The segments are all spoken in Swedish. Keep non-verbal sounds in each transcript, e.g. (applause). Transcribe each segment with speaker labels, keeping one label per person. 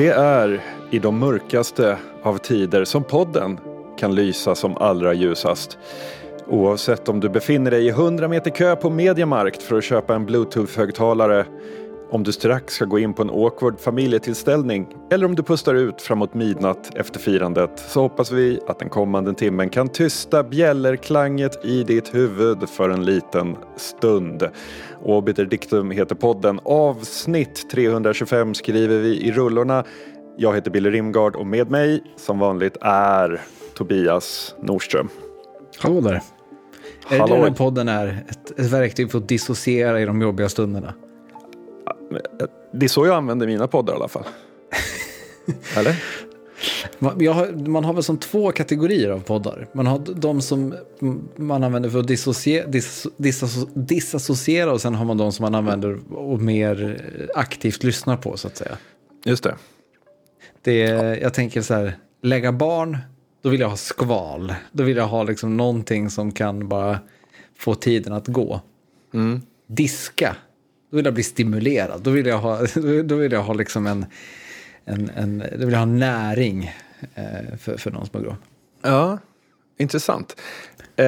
Speaker 1: Det är i de mörkaste av tider som podden kan lysa som allra ljusast. Oavsett om du befinner dig i 100 meter kö på Mediamarkt för att köpa en bluetooth-högtalare, om du strax ska gå in på en awkward familjetillställning eller om du pustar ut framåt midnatt efter firandet så hoppas vi att den kommande timmen kan tysta bjällerklanget i ditt huvud för en liten stund. Obiter Dictum heter podden. Avsnitt 325 skriver vi i rullorna. Jag heter Billy Rimgard och med mig som vanligt är Tobias Nordström.
Speaker 2: Hallå där. Är det
Speaker 1: Hallå.
Speaker 2: den här podden är? Ett, ett verktyg för att dissociera i de jobbiga stunderna?
Speaker 1: Det är så jag använder mina poddar i alla fall. (laughs) Eller?
Speaker 2: Har, man har väl som två kategorier av poddar. Man har de som man använder för att dissocie, dis, dis, disassociera och sen har man de som man använder och mer aktivt lyssnar på så att säga.
Speaker 1: Just det.
Speaker 2: Det är, Jag tänker så här, lägga barn, då vill jag ha skval. Då vill jag ha liksom någonting som kan bara få tiden att gå.
Speaker 1: Mm.
Speaker 2: Diska, då vill jag bli stimulerad. Då vill jag ha, (laughs) då vill jag ha liksom en, en, en, då vill jag ha näring eh, för, för någon grå.
Speaker 1: Ja, intressant. Eh,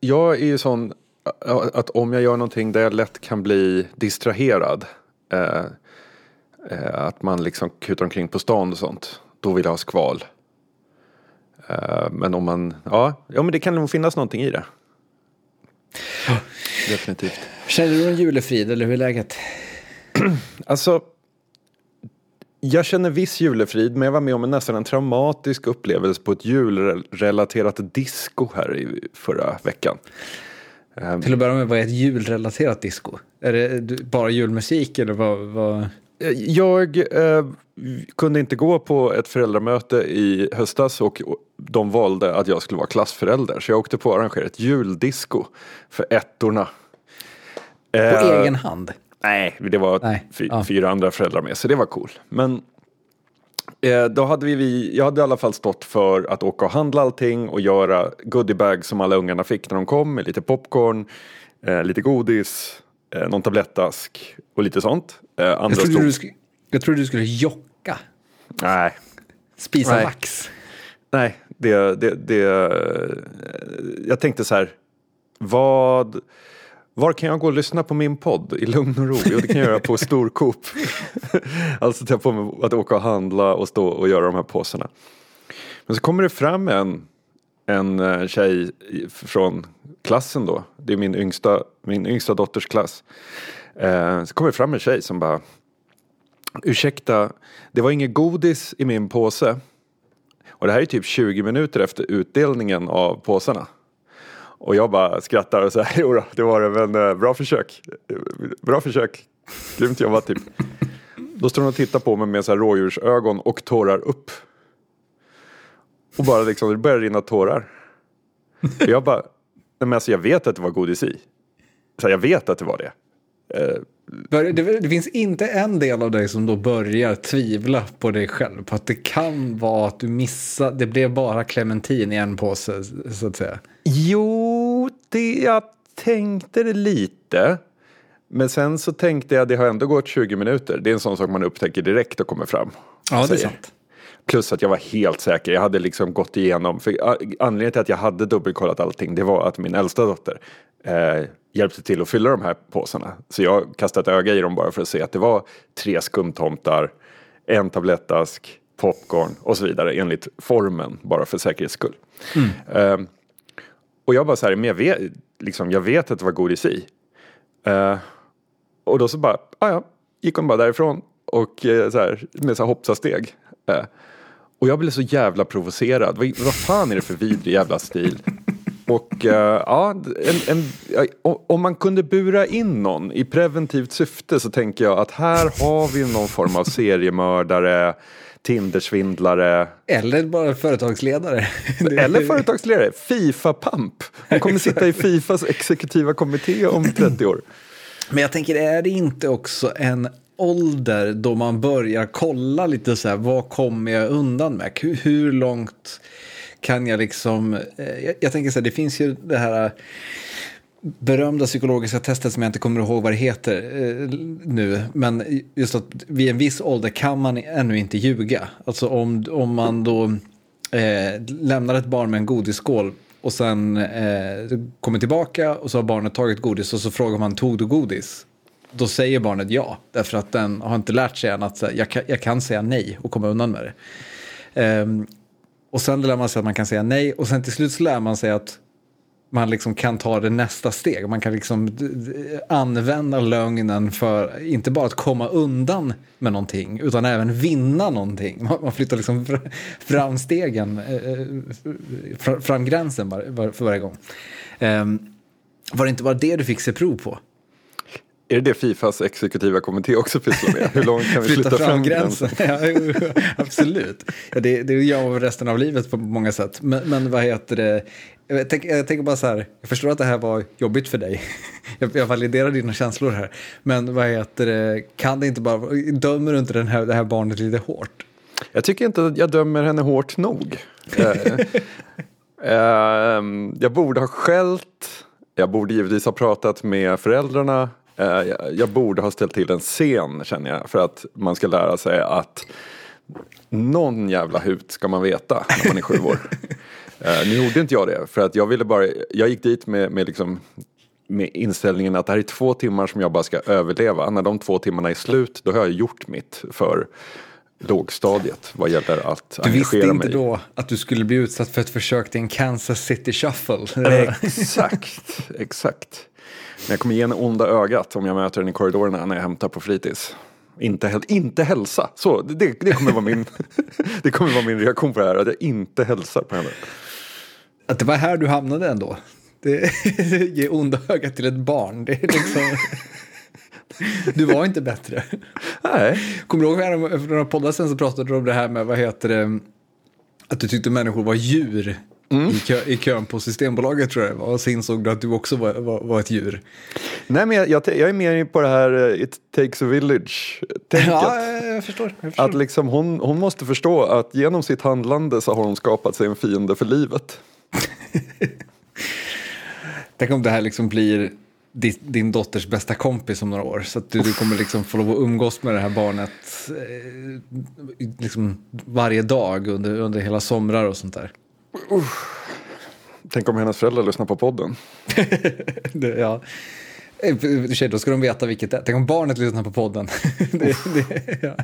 Speaker 1: jag är ju sån att om jag gör någonting där jag lätt kan bli distraherad. Eh, eh, att man liksom kutar omkring på stan och sånt. Då vill jag ha skval. Eh, men om man, ja, ja men det kan nog finnas någonting i det. Definitivt.
Speaker 2: Känner du en julefrid eller hur är läget? (clears throat)
Speaker 1: Alltså, jag känner viss julefrid, men jag var med om en nästan en traumatisk upplevelse på ett julrelaterat disco här i förra veckan.
Speaker 2: Till att börja med, vad är ett julrelaterat disco? Är det bara julmusik eller vad? vad?
Speaker 1: Jag eh, kunde inte gå på ett föräldramöte i höstas och de valde att jag skulle vara klassförälder. Så jag åkte på att arrangera ett juldisco för ettorna.
Speaker 2: På
Speaker 1: Eh,
Speaker 2: egen hand?
Speaker 1: Nej, det var
Speaker 2: Nej, ja.
Speaker 1: fyra andra föräldrar med, så det var cool. Men eh, då hade vi, vi, jag hade i alla fall stått för att åka och handla allting och göra goodiebag som alla ungarna fick när de kom med lite popcorn, eh, lite godis, eh, någon tablettask och lite sånt. Eh, andra
Speaker 2: Jag trodde,
Speaker 1: stod-
Speaker 2: du, sk- jag trodde du skulle jocka,
Speaker 1: Nej,
Speaker 2: spisa
Speaker 1: Nej.
Speaker 2: vax.
Speaker 1: nej, det, det, det, jag tänkte så här, vad, var kan jag gå och lyssna på min podd i lugn och ro? Jo, det kan jag göra på (laughs) Storcoop. alltså ta på mig att åka och handla och stå och göra de här påsarna. Men så kommer det fram en, en eh, tjej från klassen då. Det är min yngsta, min yngsta dotters klass. Eh, så kommer det fram en tjej som bara Ursäkta, det var inget godis i min påse. Och det här är typ 20 minuter efter utdelningen av påsarna. Och jag bara skrattar och säger, (laughs) jo då, det var det, men eh, bra försök. Bra försök. Grymt jobbat typ. (laughs) Då står hon och tittar på mig med så här rådjursögon och tårar upp. Och bara liksom, det börjar rinna tårar. Och jag bara, nej men alltså jag vet att det var godis i. Så jag vet att det var det. Eh,
Speaker 2: Det, det finns inte en del av dig som då börjar tvivla på dig själv. På att det kan vara att du missade, det blev bara clementin i en påse så att säga.
Speaker 1: Jo, det, jag tänkte det lite. Men sen så tänkte jag, det har ändå gått 20 minuter. Det är en sån sak man upptäcker direkt och kommer fram.
Speaker 2: Ja, det är sant.
Speaker 1: Plus att jag var helt säker. Jag hade liksom gått igenom. För anledningen till att jag hade dubbelkollat allting. Det var att min äldsta dotter eh, hjälpte till att fylla de här påsarna. Så jag kastade ett öga i dem bara för att se att det var tre skumtomtar. En tablettask, popcorn och så vidare enligt formen. Bara för säkerhets skull. Eh, och jag bara så här, men jag vet, liksom, jag vet att det var godis i. Uh, eh, och då så bara, ah, ja, gick hon bara därifrån och uh, så här, med så här hoppsasteg. Uh, och jag blev så jävla provocerad. Vad, vad fan är det för vidrig jävla stil? Och ja, en, en, om man kunde bura in någon i preventivt syfte så tänker jag att här har vi någon form av seriemördare, Tindersvindlare,
Speaker 2: Eller bara företagsledare. (laughs)
Speaker 1: Eller företagsledare, Fifa-pamp. Hon kommer sitta i Fifas exekutiva kommitté om 30 år.
Speaker 2: Men jag tänker, är det inte också en ålder då man börjar kolla lite så här, vad kommer jag undan med? Hur, hur långt kan jag liksom, eh, jag, jag tänker så här, det finns ju det här, berömda psykologiska testet som jag inte kommer ihåg vad det heter eh, nu. Men just att vid en viss ålder kan man ännu inte ljuga. Alltså om, om man då eh, lämnar ett barn med en godisskål och sen eh, kommer tillbaka och så har barnet tagit godis och så frågar man tog du godis? Då säger barnet ja, därför att den har inte lärt sig än att jag kan, jag kan säga nej och komma undan med det. Ehm, och sen lär man sig att man kan säga nej och sen till slut så lär man sig att man liksom kan ta det nästa steg. Man kan liksom använda lögnen för inte bara att komma undan med någonting utan även vinna någonting. Man flyttar liksom fram stegen, eh, eh, fram gränsen för varje gång. Ehm, var det inte bara det du fick se prov på?
Speaker 1: Är det det Fifas exekutiva kommitté också pysslar med? (laughs) Hur långt kan vi flytta, flytta fram, fram gränsen?
Speaker 2: gränsen? (laughs) ja, absolut. Ja, det, det gör man resten av livet på många sätt. Men, men vad heter det? Jag, tänk, jag tänker bara så här, jag förstår att det här var jobbigt för dig. (laughs) Jag, jag validerar dina känslor här. Men vad heter det, kan det inte bara, dömer du inte den här, det här barnet lite hårt?
Speaker 1: Jag tycker inte att jag dömer henne hårt nog. uh, uh, jag borde ha skällt, jag borde givetvis ha pratat med föräldrarna. Uh, jag borde ha ställt till en scen känner jag för att man ska lära sig att någon jävla hut ska man veta när man är sju år. Uh, (laughs) nu gjorde inte jag det för att jag ville bara, jag gick dit med, med, liksom, med inställningen att det här är två timmar som jag bara ska överleva. När de två timmarna är slut då har jag gjort mitt för lågstadiet vad gäller att
Speaker 2: Du visste inte
Speaker 1: mig.
Speaker 2: då att du skulle bli utsatt för ett försök till en Kansas City Shuffle?
Speaker 1: exakt, exakt. Men jag kommer ge en onda ögat om jag möter den i korridorerna när jag hämtar på fritids. Inte, inte hälsa. Så, det, det, kommer vara min, (laughs) det kommer vara min reaktion på det här, att jag inte hälsar på henne.
Speaker 2: Att det var här du hamnade ändå. Det, (laughs) ge onda ögat till ett barn. Det är liksom... Du var inte bättre.
Speaker 1: Nej.
Speaker 2: Kommer du ihåg för några poddar sen så pratade du om det här med, vad heter det, att du tyckte människor var djur Mm. I, kö, I kön på Systembolaget tror jag det var. Och så insåg du att du också var, var, var ett djur.
Speaker 1: Nej men jag, jag, jag, är mer på det här uh, it takes a village-tänket.
Speaker 2: Ja, jag förstår, jag förstår.
Speaker 1: Att liksom hon, hon måste förstå att genom sitt handlande så har hon skapat sig en fiende för livet. (laughs)
Speaker 2: Tänk om det här liksom blir din dotters bästa kompis om några år. Så att du, du kommer liksom få lov att umgås med det här barnet eh, liksom varje dag under, under hela somrar och sånt där. Uh.
Speaker 1: Tänk om hennes föräldrar lyssnar på podden. (laughs)
Speaker 2: det, ja. Tjej, då ska de veta vilket det är. Tänk om barnet lyssnar på podden. (laughs) det, det, ja.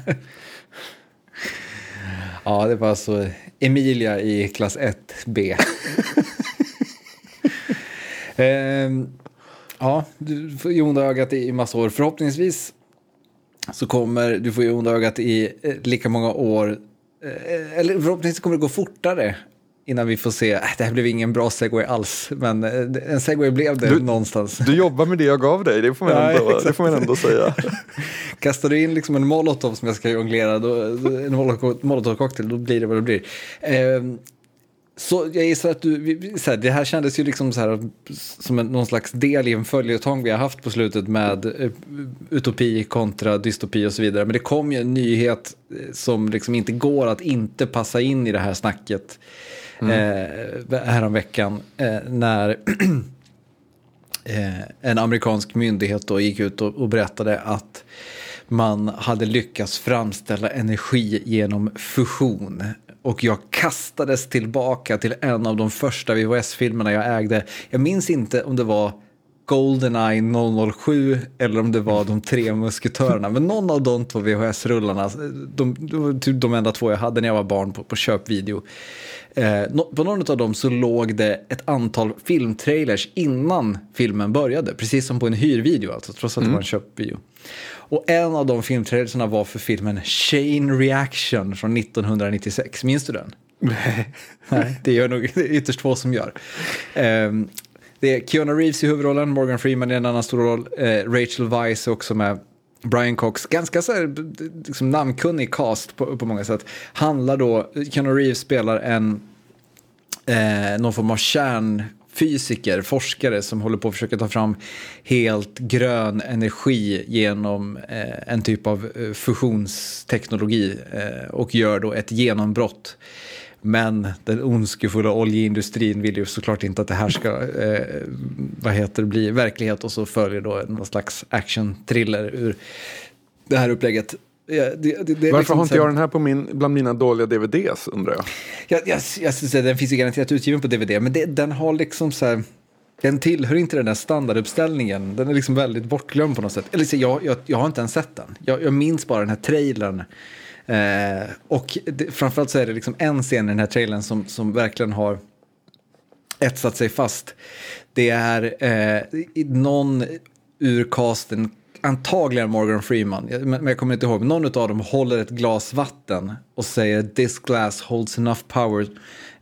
Speaker 2: ja, det var alltså Emilia i klass 1B. (laughs) ehm, ja, du får ju onda ögat i massa år. Förhoppningsvis så kommer du få ju onda ögat i eh, lika många år. Eh, eller förhoppningsvis kommer det gå fortare innan vi får se, äh, det här blev ingen bra segway alls, men eh, en segway blev det
Speaker 1: du,
Speaker 2: någonstans.
Speaker 1: Du jobbar med det jag gav dig, det får man, ja, ändå, det får man ändå säga. (laughs)
Speaker 2: Kastar du in liksom en molotov som jag ska jonglera, då, en molotovcocktail, då blir det vad det blir. Eh, så jag gissar att du, så här, det här kändes ju liksom så här, som en, någon slags del i en följetong vi har haft på slutet med uh, utopi kontra dystopi och så vidare. Men det kom ju en nyhet eh, som liksom inte går att inte passa in i det här snacket mm. eh, häromveckan eh, när (clears throat) eh, en amerikansk myndighet då gick ut och, och berättade att man hade lyckats framställa energi genom fusion. Och jag kastades tillbaka till en av de första VHS-filmerna jag ägde. Jag minns inte om det var Goldeneye 007 eller om det var de tre musketörerna. Men någon av de två VHS-rullarna, de, de, typ de enda två jag hade när jag var barn på, på köpvideo. Eh, på någon av dem så låg det ett antal filmtrailers innan filmen började, precis som på en hyrvideo, alltså, trots att mm. det var en köpvideo. Och en av de filmtrailersarna var för filmen Chain Reaction från 1996. Minns du den?
Speaker 1: Nej.
Speaker 2: Nej, det gör nog ytterst få som gör. Um, det är Keanu Reeves i huvudrollen, Morgan Freeman i en annan stor roll, eh, Rachel Weisz också med. Brian Cox, ganska så här, liksom namnkunnig cast på, på många sätt. Handlar då, Keanu Reeves spelar en, eh, någon form av kärnfysiker, forskare som håller på att försöka ta fram helt grön energi genom eh, en typ av eh, fusionsteknologi eh, och gör då ett genombrott men den ondskefulla oljeindustrin vill ju såklart inte att det här ska eh, vad heter bli verklighet och så följer då någon slags action-thriller ur det här upplägget. Ja, det, det, det
Speaker 1: Varför
Speaker 2: liksom
Speaker 1: har inte jag den här på min, bland mina dåliga DVDs undrar jag?
Speaker 2: Jag, jag, jag skulle säga den finns ju garanterat utgiven på DVD, men den har liksom så här, den tillhör inte den där standarduppställningen. Den är liksom väldigt bortglömd på något sätt. Eller så, jag, jag, jag har inte ens sett den. Jag, jag minns bara den här trailern. Eh, och det, framförallt så är det liksom en scen i den här trailern som, som verkligen har etsat sig fast. Det är eh, någon ur casten, antagligen Morgan Freeman, men men jag kommer inte ihåg, men någon av dem håller ett glas vatten och säger “This glass holds enough power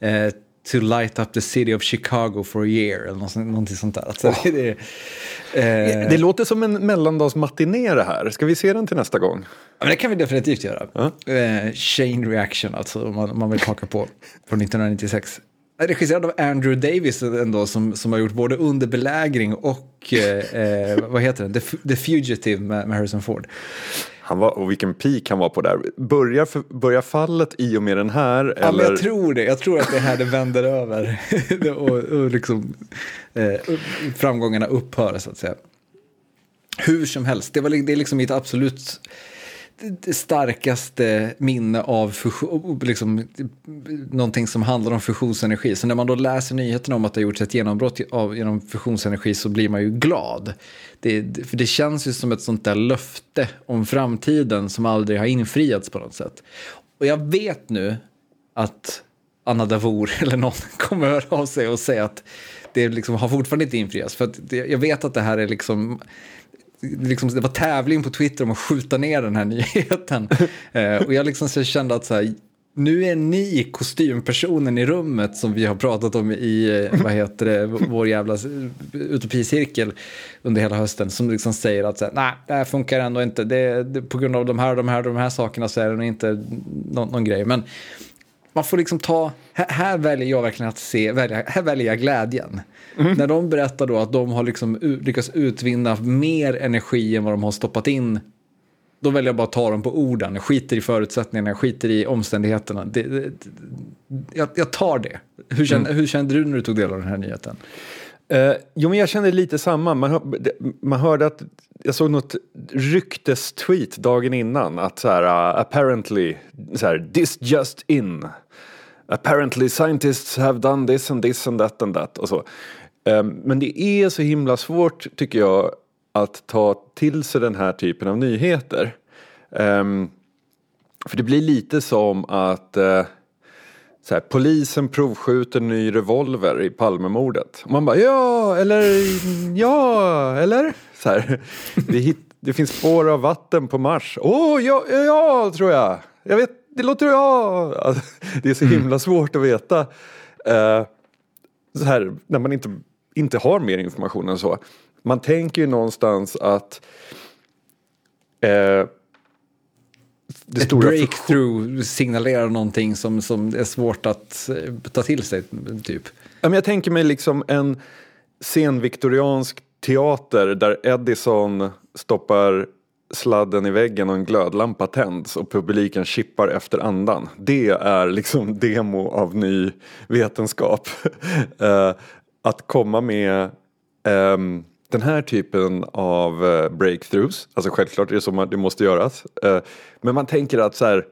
Speaker 2: eh, to light up the city of Chicago for a year” eller något, någonting sånt där. Alltså, det, är, eh,
Speaker 1: Det låter som en mellandagsmatiné det här. Ska vi se den till nästa gång?
Speaker 2: Ja, men det kan vi definitivt göra. Eh, Chain Reaction, alltså, om man, om man vill haka på, från 1996. Regisserad av Andrew Davis ändå, som, som har gjort både Under belägring och, eh, eh, vad heter den, The, The Fugitive med, med Harrison Ford.
Speaker 1: Han var, och vilken peak han var på där. Börjar, för, börjar fallet i och med den här?
Speaker 2: Ja,
Speaker 1: eller?
Speaker 2: jag tror det. Jag tror att det är här det vänder över. (laughs) och, och liksom, eh, framgångarna upphör, så att säga. Hur som helst, det, var, det är liksom mitt absolut starkaste minne av fusion, liksom, någonting som handlar om fusionsenergi. Så när man då läser nyheterna om att det har gjorts ett genombrott av, genom fusionsenergi så blir man ju glad. Det, för det känns ju som ett sånt där löfte om framtiden som aldrig har infriats på något sätt. Och jag vet nu att Anna Davour (laughs) eller någon kommer höra av sig och säga att det liksom har fortfarande inte infriats. För att jag vet att det här är liksom liksom, det var tävling på Twitter om att skjuta ner den här (laughs) nyheten. eh, och jag liksom så kände att så här, nu är ni kostympersonen i rummet som vi har pratat om i, eh, vad heter det, vår jävla eh, utopicirkel under hela hösten. Som liksom säger att nej, det här funkar ändå inte. Det, det, på grund av de här, de här, de här sakerna så är det nog inte någon, någon grej. Men man får liksom ta, här, här väljer jag verkligen att se, välja, här väljer jag glädjen. När de berättar då att de har liksom lyckats utvinna mer energi än vad de har stoppat in, då väljer jag bara att ta dem på orden. Jag skiter i förutsättningarna, jag skiter i omständigheterna. Det, det, det, jag, jag tar det. Hur kände, hur kände du när du tog del av den här nyheten?
Speaker 1: Eh, jo, men jag kände lite samma. Man, hör, man hörde att jag såg något ryktestweet dagen innan att så här, uh, apparently, så här, this just in. Apparently scientists have done this and this and that and that och så. Ehm, men det är så himla svårt tycker jag att ta till sig den här typen av nyheter. Ehm, för det blir lite som att eh, så här, polisen provskjuter ny revolver i Palmemordet. Och man bara ja, eller ja, eller? Så här, det, hit, det finns spår av vatten på Mars. Åh, oh, ja, ja, ja, tror jag. Jag vet, det låter ja. Alltså, det är så himla svårt att veta. eh, så här, när man inte, inte har mer information än så. Man tänker ju någonstans att eh, det
Speaker 2: Ett breakthrough signalerar någonting som, som är svårt att eh, ta till sig, typ.
Speaker 1: Jag tänker mig liksom en senviktoriansk teater där Edison stoppar sladden i väggen och en glödlampa tänds och publiken chippar efter andan. Det är liksom (laughs) demo av ny vetenskap. uh, (laughs) att komma med um, den här typen av uh, breakthroughs, alltså självklart är det så man, det måste göras. Uh, men man tänker att så här,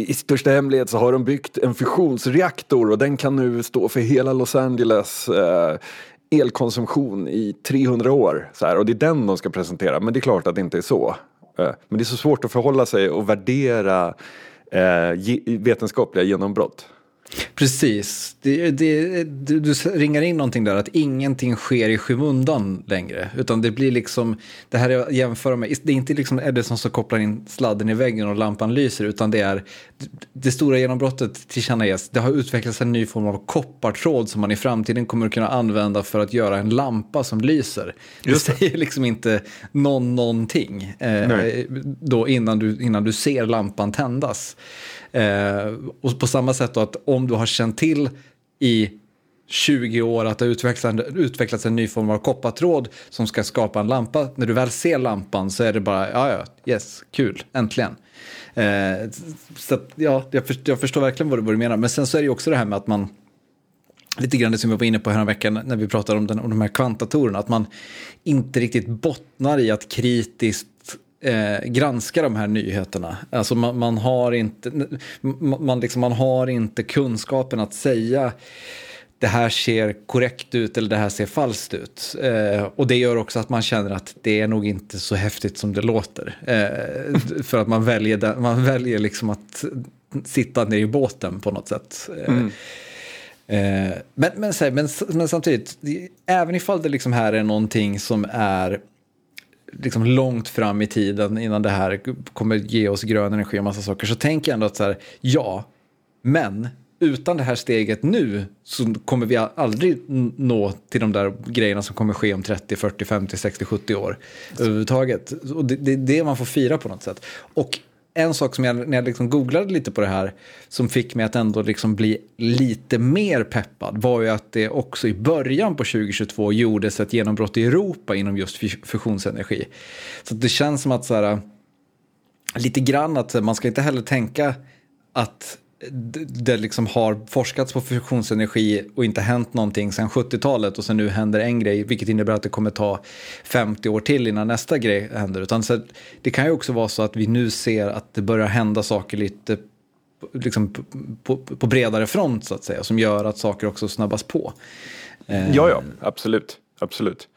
Speaker 1: i största hemlighet så har de byggt en fusionsreaktor och den kan nu stå för hela Los Angeles eh, elkonsumtion i 300 år. Så här, och det är den de ska presentera, men det är klart att det inte är så. Eh, men det är så svårt att förhålla sig och värdera eh, vetenskapliga genombrott.
Speaker 2: Precis. Det, det, du, du ringar in någonting där, att ingenting sker i skymundan längre. Utan det blir liksom, det här är att jämföra med, det är inte liksom Edison som kopplar in sladden i väggen och lampan lyser, utan det är det stora genombrottet tillkännages. Det har utvecklats en ny form av koppartråd som man i framtiden kommer att kunna använda för att göra en lampa som lyser. Det
Speaker 1: Just det.
Speaker 2: säger liksom inte någon, någonting eh, då innan du, innan du ser lampan tändas. Eh, och på samma sätt då att om du har känt till i 20 år att det har utvecklats, utvecklats en ny form av koppartråd som ska skapa en lampa. När du väl ser lampan så är det bara, ja ja, yes, kul, äntligen. Eh, så att, ja, jag, förstår, jag förstår verkligen vad du, vad du menar. Men sen så är det ju också det här med att man, lite grann det som vi var inne på här veckan när vi pratade om, den, om de här kvantdatorerna, att man inte riktigt bottnar i att kritiskt eh, granska de här nyheterna. Alltså man, man har, inte, man, liksom, man har inte kunskapen att säga det här ser korrekt ut eller det här ser falskt ut. Eh, och det gör också att man känner att det är nog inte så häftigt som det låter. Eh, för att man väljer, den, man väljer liksom att sitta ner i båten på något sätt. Eh, mm. Eh, men, men, men, men, samtidigt, även ifall det liksom här är någonting som är liksom långt fram i tiden innan det här kommer ge oss grön energi och massa saker så tänker jag ändå att så här, ja, men utan det här steget nu så kommer vi aldrig nå till de där grejerna som kommer ske om 30, 40, 50, 60, 70 år överhuvudtaget. Och det, det är det man får fira på något sätt. Och en sak som jag, när jag liksom googlade lite på det här, som fick mig att ändå liksom bli lite mer peppad, var ju att det också i början på 2022 gjordes ett genombrott i Europa inom just fusionsenergi. Så det känns som att så här, lite grann att man ska inte heller tänka att det liksom har forskats på fusionsenergi och inte hänt någonting sedan 70-talet och sen nu händer en grej, vilket innebär att det kommer ta 50 år till innan nästa grej händer. Utan så det kan ju också vara så att vi nu ser att det börjar hända saker lite liksom på, på, bredare front så att säga, som gör att saker också snabbas på.
Speaker 1: Eh, ja, ja, absolut, absolut.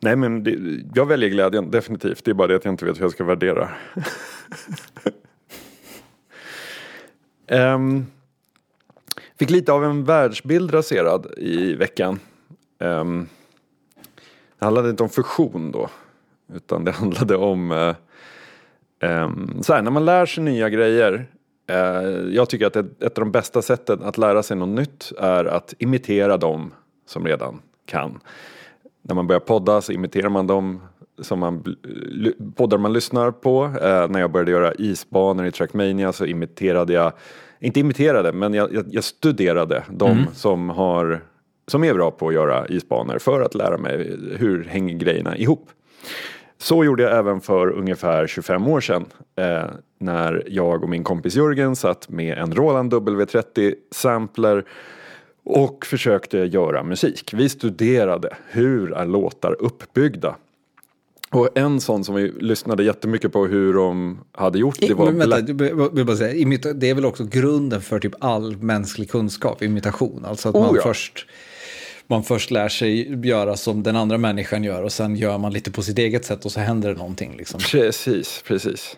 Speaker 1: Nej, men det, jag väljer glädjen, definitivt. Det är bara det att jag inte vet hur jag ska värdera. (laughs) Um, fick lite av en världsbild raserad i veckan. Um, det handlade inte om fusion då. Utan det (laughs) handlade om uh, um, så här, när man lär sig nya grejer. Uh, jag tycker att ett, ett av de bästa sätten att lära sig något nytt är att imitera dem som redan kan. När man börjar podda så imiterar man dem som man, poddar man lyssnar på. Eh, när jag började göra isbanor i Trackmania så imiterade jag, inte imiterade, men jag, jag, studerade de mm. som, har, som är bra på att göra isbanor för att lära mig hur hänger grejerna ihop. Så gjorde jag även för ungefär 25 år sedan eh, när jag och min kompis Jörgen satt med en Roland W30 sampler och försökte göra musik. Vi studerade hur är låtar uppbyggda och en sån som vi lyssnade jättemycket på hur de hade gjort det var...
Speaker 2: Men vänta, vill bara säga, det är väl också grunden för typ all mänsklig kunskap, imitation. Alltså att oh, man, ja. först, man först lär sig göra som den andra människan gör och sen gör man lite på sitt eget sätt och så händer det någonting. Liksom.
Speaker 1: Precis, precis.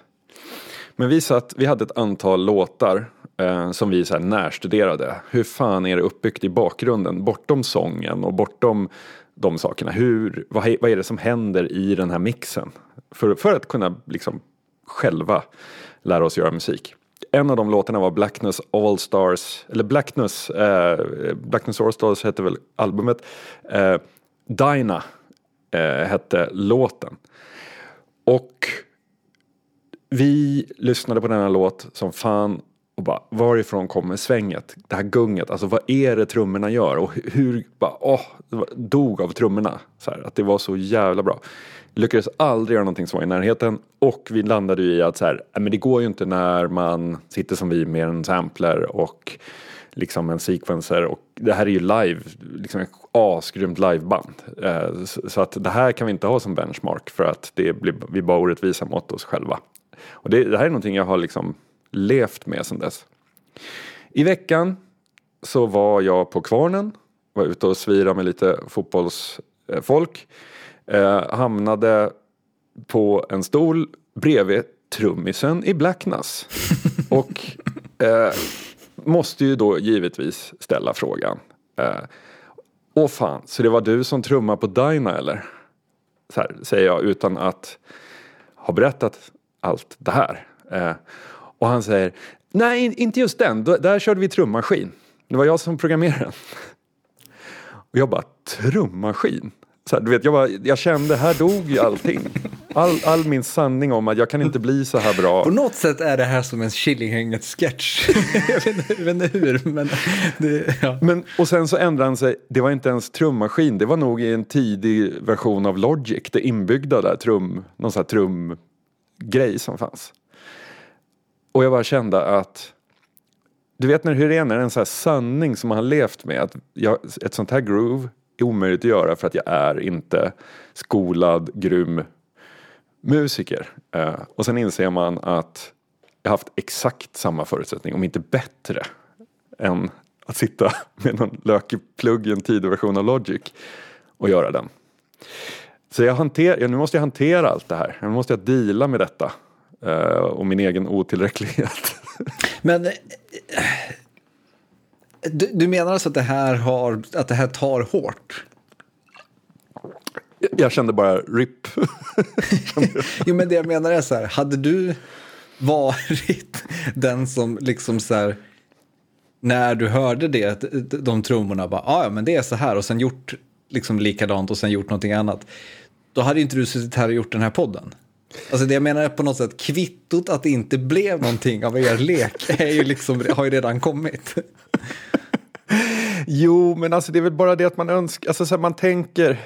Speaker 1: Men vi, satt, vi hade ett antal låtar eh, som vi så här närstuderade. Hur fan är det uppbyggt i bakgrunden, bortom sången och bortom de sakerna. Hur, vad, vad är det som händer i den här mixen? För, för att kunna liksom själva lära oss göra musik. En av de låtarna var Blackness All Stars, eller Blackness, eh, Blackness All Stars hette väl albumet. Eh, Dinah eh, hette låten. Och vi lyssnade på denna låt som fan och bara varifrån kommer svänget? Det här gunget, alltså vad är det trummorna gör? Och hur, bara åh, dog av trummorna. Så här, att det var så jävla bra. Lyckades aldrig göra någonting som var i närheten och vi landade i att så här, men det går ju inte när man sitter som vi med en sampler och liksom en sequencer och det här är ju live, liksom ett asgrymt liveband. Eh, så att det här kan vi inte ha som benchmark för att det blir, vi bara orättvisa mot oss själva. Och det, det här är någonting jag har liksom levt med sedan dess. I veckan så var jag på Kvarnen, var ute och svira med lite fotbollsfolk. Eh, hamnade på en stol bredvid trummisen i Blackness. (laughs) och eh, måste ju då givetvis ställa frågan. Eh, Åh fan, så det var du som trummar på Dyna eller? Så här, säger jag utan att ha berättat allt det här. Eh, och han säger, nej inte just den, där körde vi trummaskin. Det var jag som programmerade den. Och jag bara, trummaskin? Så här, du vet, jag, bara, jag kände, här dog ju allting. All, all min sanning om att jag kan inte bli så här bra.
Speaker 2: På något sätt är det här som en Killinggänget-sketch. (laughs) jag, vet, inte hur, men, det, ja.
Speaker 1: men... Och sen så ändrade han sig, det var inte ens trummaskin, det var nog i en tidig version av Logic, det inbyggda där trum, någon sån här trumgrej som fanns. Och jag bara kände att du vet när hur det är när det är en sån här sanning som man har levt med. Att jag, ett sånt här groove är omöjligt att göra för att jag är inte skolad, grym musiker. Eh, och sen inser man att jag har haft exakt samma förutsättning, om inte bättre, än att sitta (laughs) med någon lökig plugg i en tidig version av Logic och göra den. Så jag hanter, nu måste jag hantera allt det här. Nu måste jag deala med detta eh, och min egen otillräcklighet. (laughs)
Speaker 2: Men eh, du, du menar alltså att det här, har, att det här tar hårt?
Speaker 1: Jag kände bara RIP. (laughs)
Speaker 2: Jo, men det jag menar är så här, hade du varit den som liksom så här, när du hörde det, de trummorna, bara, "Ah, ja men det är så här och sen gjort liksom likadant och sen gjort någonting annat. Då hade inte du suttit här och gjort den här podden. Alltså det jag menar är på något sätt, kvittot att det inte blev någonting av er lek är ju liksom, har ju redan kommit. (laughs)
Speaker 1: Jo, men alltså det är väl bara det att man önskar, alltså så här, man tänker,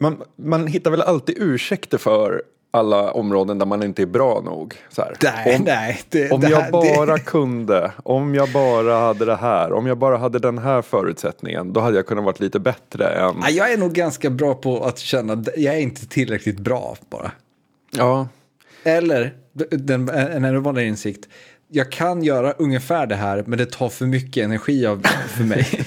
Speaker 1: man, man hittar väl alltid ursäkter för alla områden där man inte är bra nog. Så här.
Speaker 2: Nej,
Speaker 1: om,
Speaker 2: nej. Det,
Speaker 1: om
Speaker 2: det
Speaker 1: jag
Speaker 2: här-
Speaker 1: bara
Speaker 2: det,
Speaker 1: kunde, om jag bara hade det här, om jag bara hade den här förutsättningen, då hade jag kunnat varit lite bättre än...
Speaker 2: Ja, jag är nog ganska bra på att känna jag är inte tillräckligt bra bara.
Speaker 1: Ja,
Speaker 2: Eller den, en ännu vanligare insikt. Jag kan göra ungefär det här, men det tar för mycket energi av, för mig. (laughs)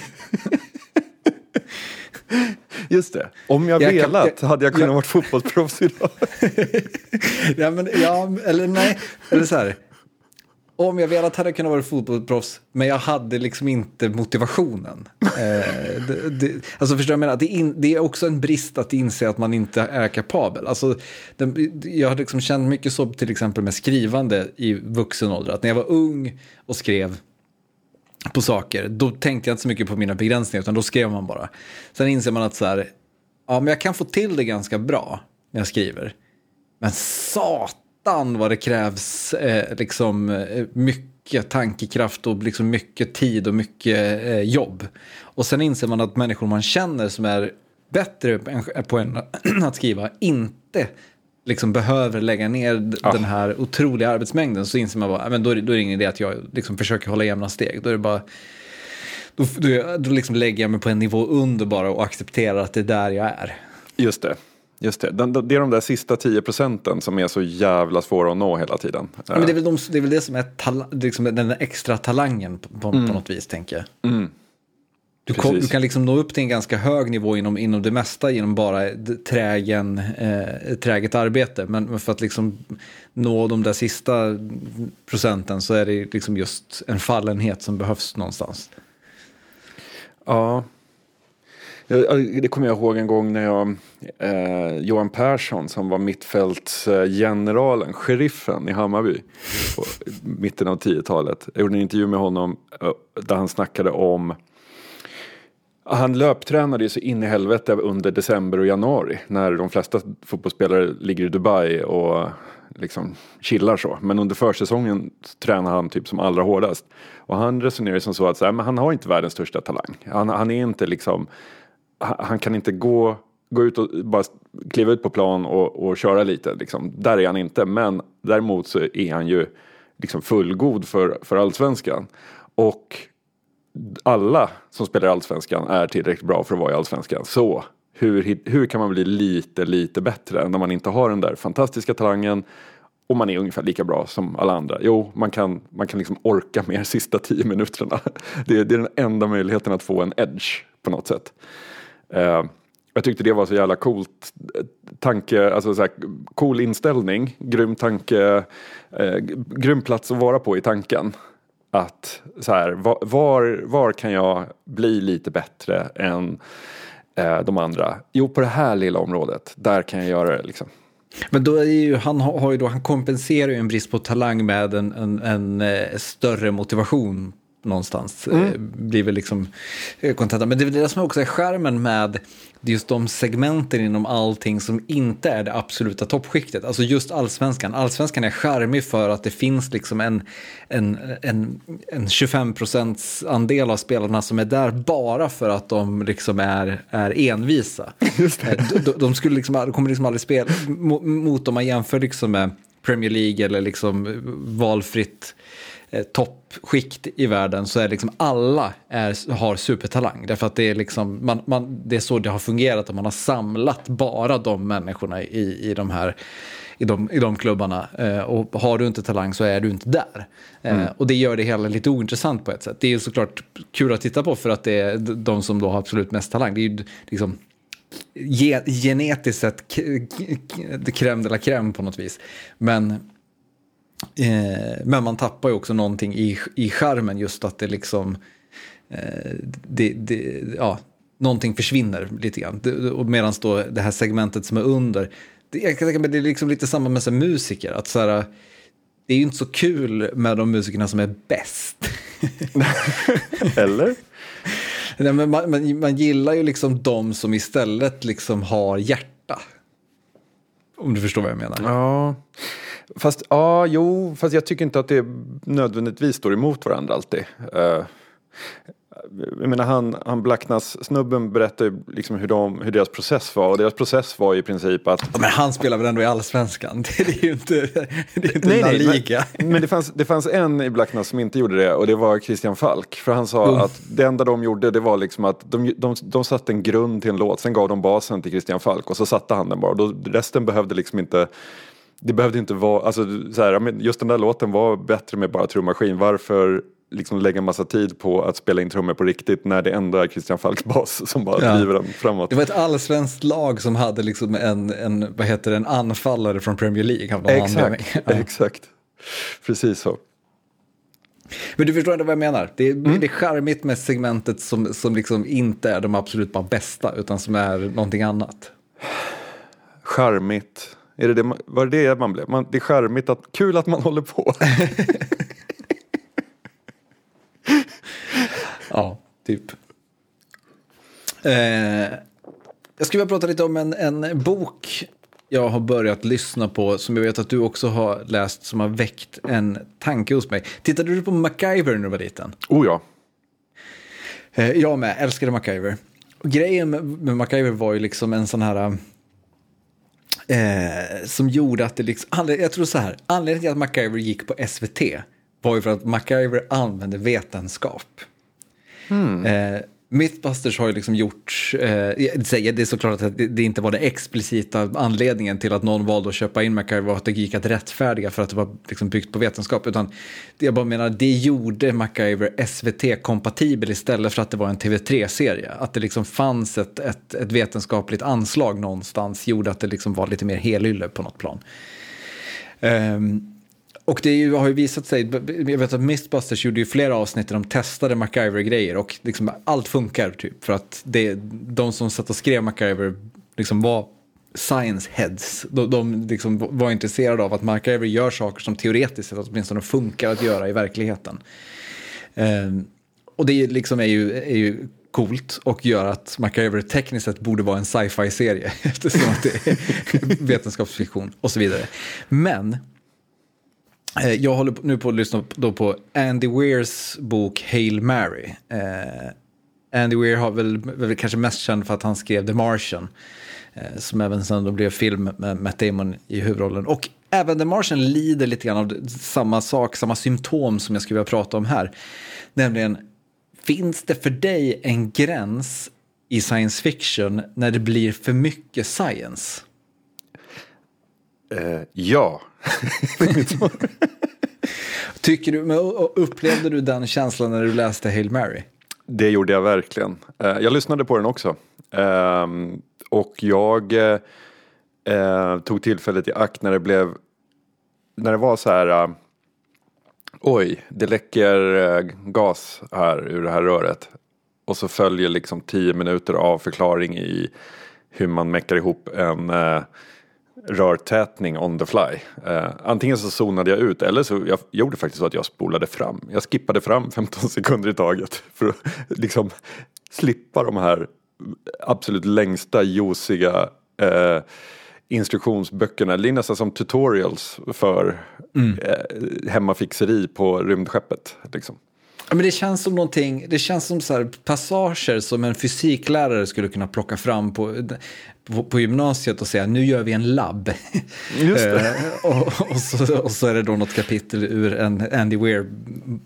Speaker 1: just det. Om jag,
Speaker 2: Jag kan-
Speaker 1: velat
Speaker 2: jag-
Speaker 1: hade jag kunnat
Speaker 2: jag-
Speaker 1: vara fotbollsproffs idag. (laughs)
Speaker 2: ja, men, ja, eller nej, eller så här. Om jag velat hade jag kunnat vara fotbollsproffs, men jag hade liksom inte motivationen. Eh, det, det, alltså förstår jag menar? Det är, in, det är också en brist att inse att man inte är kapabel. Alltså, den, jag har liksom känt mycket så till exempel med skrivande i vuxen ålder. Att när jag var ung och skrev på saker, då tänkte jag inte så mycket på mina begränsningar, utan då skrev man bara. Sen inser man att så här, ja men jag kan få till det ganska bra när jag skriver. Men satan vad det krävs eh, liksom eh, mycket tankekraft och liksom mycket tid och mycket eh, jobb. Och sen inser man att människor man känner som är bättre på en (clears throat) att skriva inte liksom behöver lägga ner d- den här otroliga arbetsmängden så inser man bara, "Ja, men då är det, då är det ingen idé att jag liksom försöker hålla jämna steg. Då är det bara, då, då, då liksom lägger jag mig på en nivå under bara och accepterar att det är där jag är.
Speaker 1: Just det. Just det. Den, det är de där sista 10 procenten som är så jävla svåra att nå hela tiden.
Speaker 2: Ja, men det, är väl de, det är väl det som är tala, liksom den där extra talangen på, på, på något vis, tänker jag. Du, kom, du kan liksom nå upp till en ganska hög nivå inom, inom det mesta genom bara trägen, eh, träget arbete. Men men för att liksom nå de där sista procenten så är det liksom just en fallenhet som behövs någonstans.
Speaker 1: Ja. Det kommer jag ihåg en gång när jag, eh, Johan Persson som var mittfältsgeneralen, sheriffen i Hammarby på mitten av 10-talet. Jag gjorde en intervju med honom eh, där han snackade om han löptränade ju så in i helvete under december och januari när de flesta fotbollsspelare ligger i Dubai och liksom chillar så. Men under försäsongen tränar han typ som allra hårdast. Och han resonerar ju som så att så här, men han har inte världens största talang. Han, han är inte liksom, han, kan inte gå, gå ut och bara kliva ut på plan och, och köra lite. Liksom. Där är han inte. Men däremot så är han ju liksom fullgod för, för allsvenskan. Och alla som spelar i Allsvenskan är tillräckligt bra för att vara i Allsvenskan. Så hur, hur kan man bli lite, lite bättre när man inte har den där fantastiska talangen och man är ungefär lika bra som alla andra? Jo, man kan, man kan liksom orka mer sista tio minuterna. (laughs) Det, det är den enda möjligheten att få en edge på något sätt. Eh, jag tyckte det var så jävla coolt eh, tanke, alltså så här, cool inställning, grym tanke, eh, grym plats att vara på i tanken. Att så här, var, var, kan jag bli lite bättre än eh, de andra? Jo, på det här lilla området, där kan jag göra det liksom.
Speaker 2: Men då är ju, han, har, ju då, han kompenserar ju en brist på talang med en, en, en eh, större motivation någonstans. Eh, blir väl liksom eh, kontentan. Men det är det som också är skärmen med just de segmenten inom allting som inte är det absoluta toppskiktet. Alltså just allsvenskan. Allsvenskan är charmig för att det finns liksom en, en, en, en 25 procents andel av spelarna som är där bara för att de liksom är, är envisa. (laughs) Eh, De, de, skulle liksom, kommer liksom aldrig spela mo- mot om man jämför liksom med Premier League eller liksom valfritt eh, toppskikt i världen så är liksom alla är, har supertalang. Därför att det är, liksom, man, man, det är så det har fungerat och man har samlat bara de människorna i, i de här i de, i de klubbarna. Eh, och har du inte talang så är du inte där. Eh, mm. Och det gör det hela lite ointressant på ett sätt. Det är ju såklart kul att titta på för att det är de som då har absolut mest talang. Det är ju liksom ge, genetiskt sett crème de la crème på något vis. Men, eh, men man tappar ju också någonting i, i skärmen just att det liksom eh, det, det, ja, någonting försvinner lite grann. Medan då det här segmentet som är under jag kan tänka mig det är liksom lite samma med så musiker. Att så här, det är ju inte så kul med de musikerna som är bäst. (laughs)
Speaker 1: Eller?
Speaker 2: Nej, men man, man, man, gillar ju liksom de som istället liksom har hjärta. Om du förstår vad jag menar.
Speaker 1: Ja, fast, ja, jo, fast jag tycker inte att det nödvändigtvis står emot varandra alltid. Uh, jag menar han, han Blacknas-snubben berättar liksom hur, de, hur deras process var och deras process var i princip att...
Speaker 2: Ja, men han spelar väl ändå i Allsvenskan? (laughs) Det är ju inte, det är inte nej, La Liga.
Speaker 1: Men, men, det, fanns, det fanns en i Blacknas som inte gjorde det och det var Christian Falk. För han sa mm. att det enda de gjorde det var liksom att de, de, de satte en grund till en låt, sen gav de basen till Christian Falk och så satte han den bara. Då, resten behövde liksom inte det behövde inte vara, alltså så här, just den där låten var bättre med bara trummaskin. Varför liksom lägga massa tid på att spela in trummor på riktigt när det ändå är Christian Falks bas (laughs) som bara ja. driver den framåt.
Speaker 2: Det var ett allsvenskt lag som hade liksom en, en, vad heter det, en anfallare från Premier League. Av
Speaker 1: exakt, ja. exakt. Precis så.
Speaker 2: Men du förstår ändå vad jag menar. Det är, mm. det är charmigt med segmentet som, som liksom inte är de absolut bara bästa utan som är någonting annat.
Speaker 1: Charmigt. Är det det, var det det man blev? Man, det är charmigt att, kul att man håller på. (laughs)
Speaker 2: ja, typ. Eh, jag skulle vilja prata lite om en, en bok jag har börjat lyssna på som jag vet att du också har läst som har väckt en tanke hos mig. Tittade du på MacGyver när du var liten?
Speaker 1: Oh ja.
Speaker 2: Eh, jag med, älskade MacGyver. Och grejen med, med MacGyver var ju liksom en sån här... Eh, som gjorde att det liksom... Jag tror så här, anledningen till att MacGyver gick på SVT var ju för att MacGyver använde vetenskap. Mm. Eh, Mythbusters har ju liksom gjort, eh, det är såklart att det, inte var den explicita anledningen till att någon valde att köpa in MacGyver och att det gick att rättfärdiga för att det var liksom byggt på vetenskap. Utan jag bara menar, det gjorde MacGyver SVT-kompatibel istället för att det var en TV3-serie. Att det liksom fanns ett, ett, ett, vetenskapligt anslag någonstans gjorde att det liksom var lite mer helylle på något plan. Um, och det ju, har ju visat sig, jag vet att Mistbusters gjorde ju flera avsnitt där de testade MacGyver-grejer och liksom allt funkar typ. För att det, de som satt och skrev MacGyver liksom var science heads. De, de liksom var intresserade av att MacGyver gör saker som teoretiskt sett åtminstone funkar att göra i verkligheten. Um, och det liksom är ju, är ju coolt och gör att MacGyver tekniskt sett borde vara en sci-fi-serie (laughs) eftersom att det är (laughs) vetenskapsfiktion och så vidare. Men Eh, jag håller nu på att lyssna då på Andy Weirs bok Hail Mary. Eh, Andy Weir har väl, väl kanske mest känd för att han skrev The Martian. Eh, som även sen då blev film med Matt Damon i huvudrollen. Och även The Martian lider lite grann av samma sak, samma symptom som jag skulle vilja prata om här. Nämligen, finns det för dig en gräns i science fiction när det blir för mycket science?
Speaker 1: Uh, ja. (laughs)
Speaker 2: Tycker du, men upplevde du den känslan när du läste Hail Mary?
Speaker 1: Det gjorde jag verkligen. Uh, jag lyssnade på den också. Uh, och jag uh, tog tillfället i akt när det blev, när det var så här, oj, det läcker gas här ur det här röret. Och så följer liksom tio minuter av förklaring i hur man meckar ihop en rörtätning on the fly. Eh, antingen så zonade jag ut eller så jag gjorde faktiskt så att jag spolade fram. Jag skippade fram (laughs) 15 sekunder i taget för att liksom slippa de här absolut längsta josiga eh, instruktionsböckerna. Det är nästan som tutorials för mm. eh, hemmafixeri på rymdskeppet. Liksom.
Speaker 2: Ja, men det känns som någonting, det känns som så passager som en fysiklärare skulle kunna plocka fram på, på, gymnasiet och säga nu gör vi en labb.
Speaker 1: Just det.
Speaker 2: Eh, och, och, så, och så är det då något kapitel ur en Andy Weir,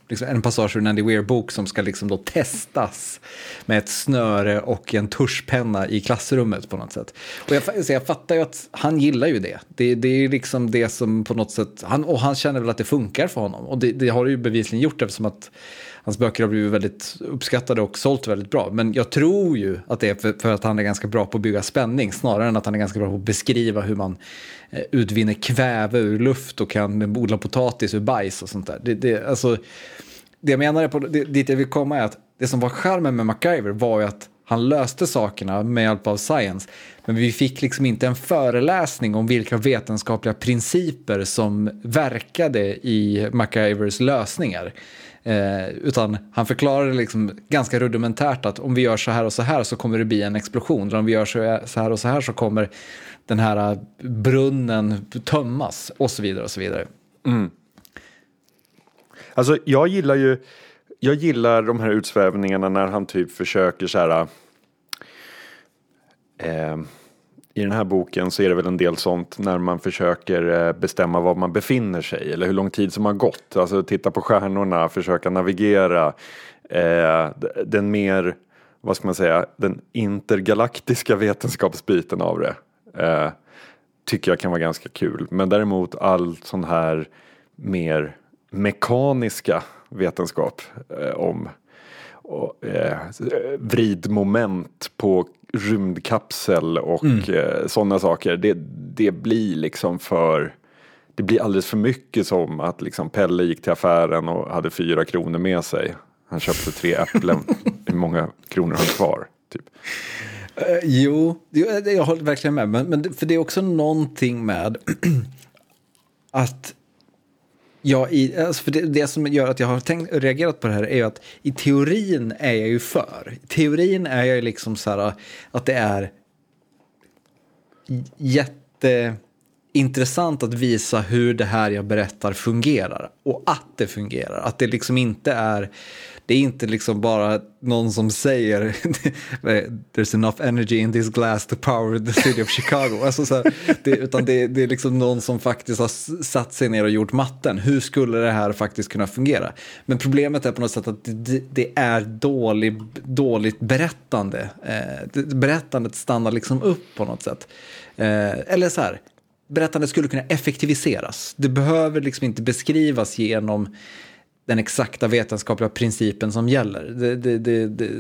Speaker 2: liksom en passage ur en Andy Weir-bok som ska liksom då testas med ett snöre och en tuschpenna i klassrummet på något sätt. Och jag, så jag fattar ju att han gillar ju det. Det, det är liksom det som på något sätt, han, och han känner väl att det funkar för honom. Och det, det har det ju bevisligen gjort eftersom att Hans böcker har blivit väldigt uppskattade och sålt väldigt bra. Men jag tror ju att det är för, för, att han är ganska bra på att bygga spänning snarare än att han är ganska bra på att beskriva hur man eh, utvinner kväve ur luft och kan odla potatis ur bajs och sånt där. Det, det, alltså, det jag menar är på, det, dit jag vill komma är att det som var charmen med MacGyver var ju att han löste sakerna med hjälp av science. Men vi fick liksom inte en föreläsning om vilka vetenskapliga principer som verkade i MacGyvers lösningar. Eh, utan han förklarade liksom ganska rudimentärt att om vi gör så här och så här så kommer det bli en explosion. Eller Om vi gör så här och så här så kommer den här eh, brunnen tömmas och så vidare och så vidare.
Speaker 1: Mm. Alltså jag gillar ju, jag gillar de här utsvävningarna när han typ försöker så här. Eh, i den här boken så är det väl en del sånt när man försöker eh, bestämma var man befinner sig eller hur lång tid som har gått. Alltså titta på stjärnorna, försöka navigera. Eh, den mer, vad ska man säga, den intergalaktiska vetenskapsbiten av det. Eh, tycker jag kan vara ganska kul. Men däremot all sån här mer mekaniska vetenskap eh, om och, eh, vridmoment på rymdkapsel och mm. eh, sådana saker. Det, det blir liksom för det blir alldeles för mycket som att liksom Pelle gick till affären och hade fyra kronor med sig. Han köpte tre (laughs) äpplen. Hur många kronor har han kvar? Typ.
Speaker 2: Uh, jo, jag håller verkligen med. Men, men för det är också någonting med (clears throat) att Ja, i, alltså för det, det, som gör att jag har tänkt, reagerat på det här är ju att i teorin är jag ju för. I teorin är jag ju liksom så här att det är jätteintressant att visa hur det här jag berättar fungerar och att det fungerar. Att det liksom inte är det är inte liksom bara någon som säger (laughs) there's enough energy in this glass to power the city of Chicago. Alltså så här, det, utan det, det, är liksom någon som faktiskt har satt sig ner och gjort matten. Hur skulle det här faktiskt kunna fungera? Men problemet är på något sätt att det, det är dålig, dåligt berättande. Eh, berättandet stannar liksom upp på något sätt. Eh, eller så här, berättandet skulle kunna effektiviseras. Det behöver liksom inte beskrivas genom den exakta vetenskapliga principen som gäller. Det, det, det, det,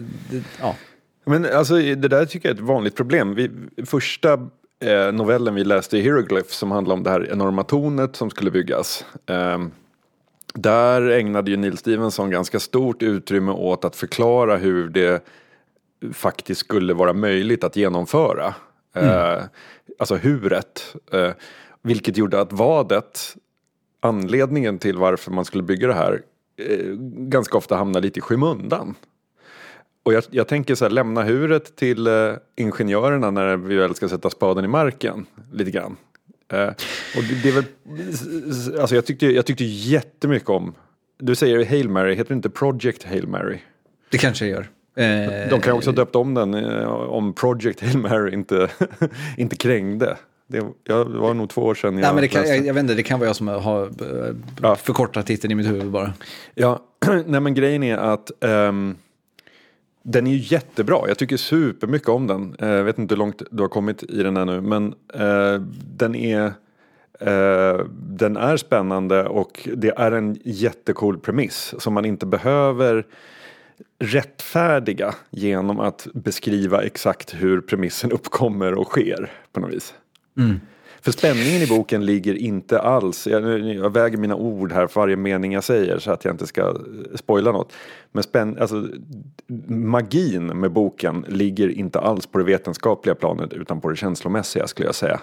Speaker 2: ja.
Speaker 1: Men alltså det där tycker jag är ett vanligt problem. Vi, första eh, novellen vi läste i Hieroglyph som handlar om det här enorma tornet som skulle byggas. Eh, där ägnade ju Neil Stevenson ganska stort utrymme åt att förklara hur det faktiskt skulle vara möjligt att genomföra. Mm. Eh, alltså huret. Eh, vilket gjorde att vadet, anledningen till varför man skulle bygga det här, Eh, ganska ofta hamnar lite i skymundan. Och jag, jag tänker så här, lämna huret till eh, ingenjörerna när vi väl ska sätta spaden i marken. Lite grann. Eh, och det, det, är väl, alltså jag tyckte, jag tyckte jättemycket om, du säger Hail Mary, heter det inte Project Hail Mary?
Speaker 2: Det kanske jag gör.
Speaker 1: De kan också ha döpt om den eh, om Project Hail Mary inte, (laughs) inte krängde. Det, ja, det var nog två år sedan
Speaker 2: jag Nej, men det kan, jag, jag, vet inte, det kan vara jag som har uh, ja. förkortat titeln i mitt huvud bara.
Speaker 1: Ja, (clears throat) nej men grejen är att um, den är ju jättebra. Jag tycker supermycket om den. Jag uh, vet inte hur långt du har kommit i den ännu. Men uh, den är Uh, den är spännande och det är en jättecool premiss som man inte behöver rättfärdiga genom att beskriva exakt hur premissen uppkommer och sker på något vis. Mm. För spänningen i boken ligger inte alls, jag, jag, väger mina ord här för varje mening jag säger så att jag inte ska eh, spoila något. Men spänn, alltså, magin med boken ligger inte alls på det vetenskapliga planet utan på det känslomässiga skulle jag säga.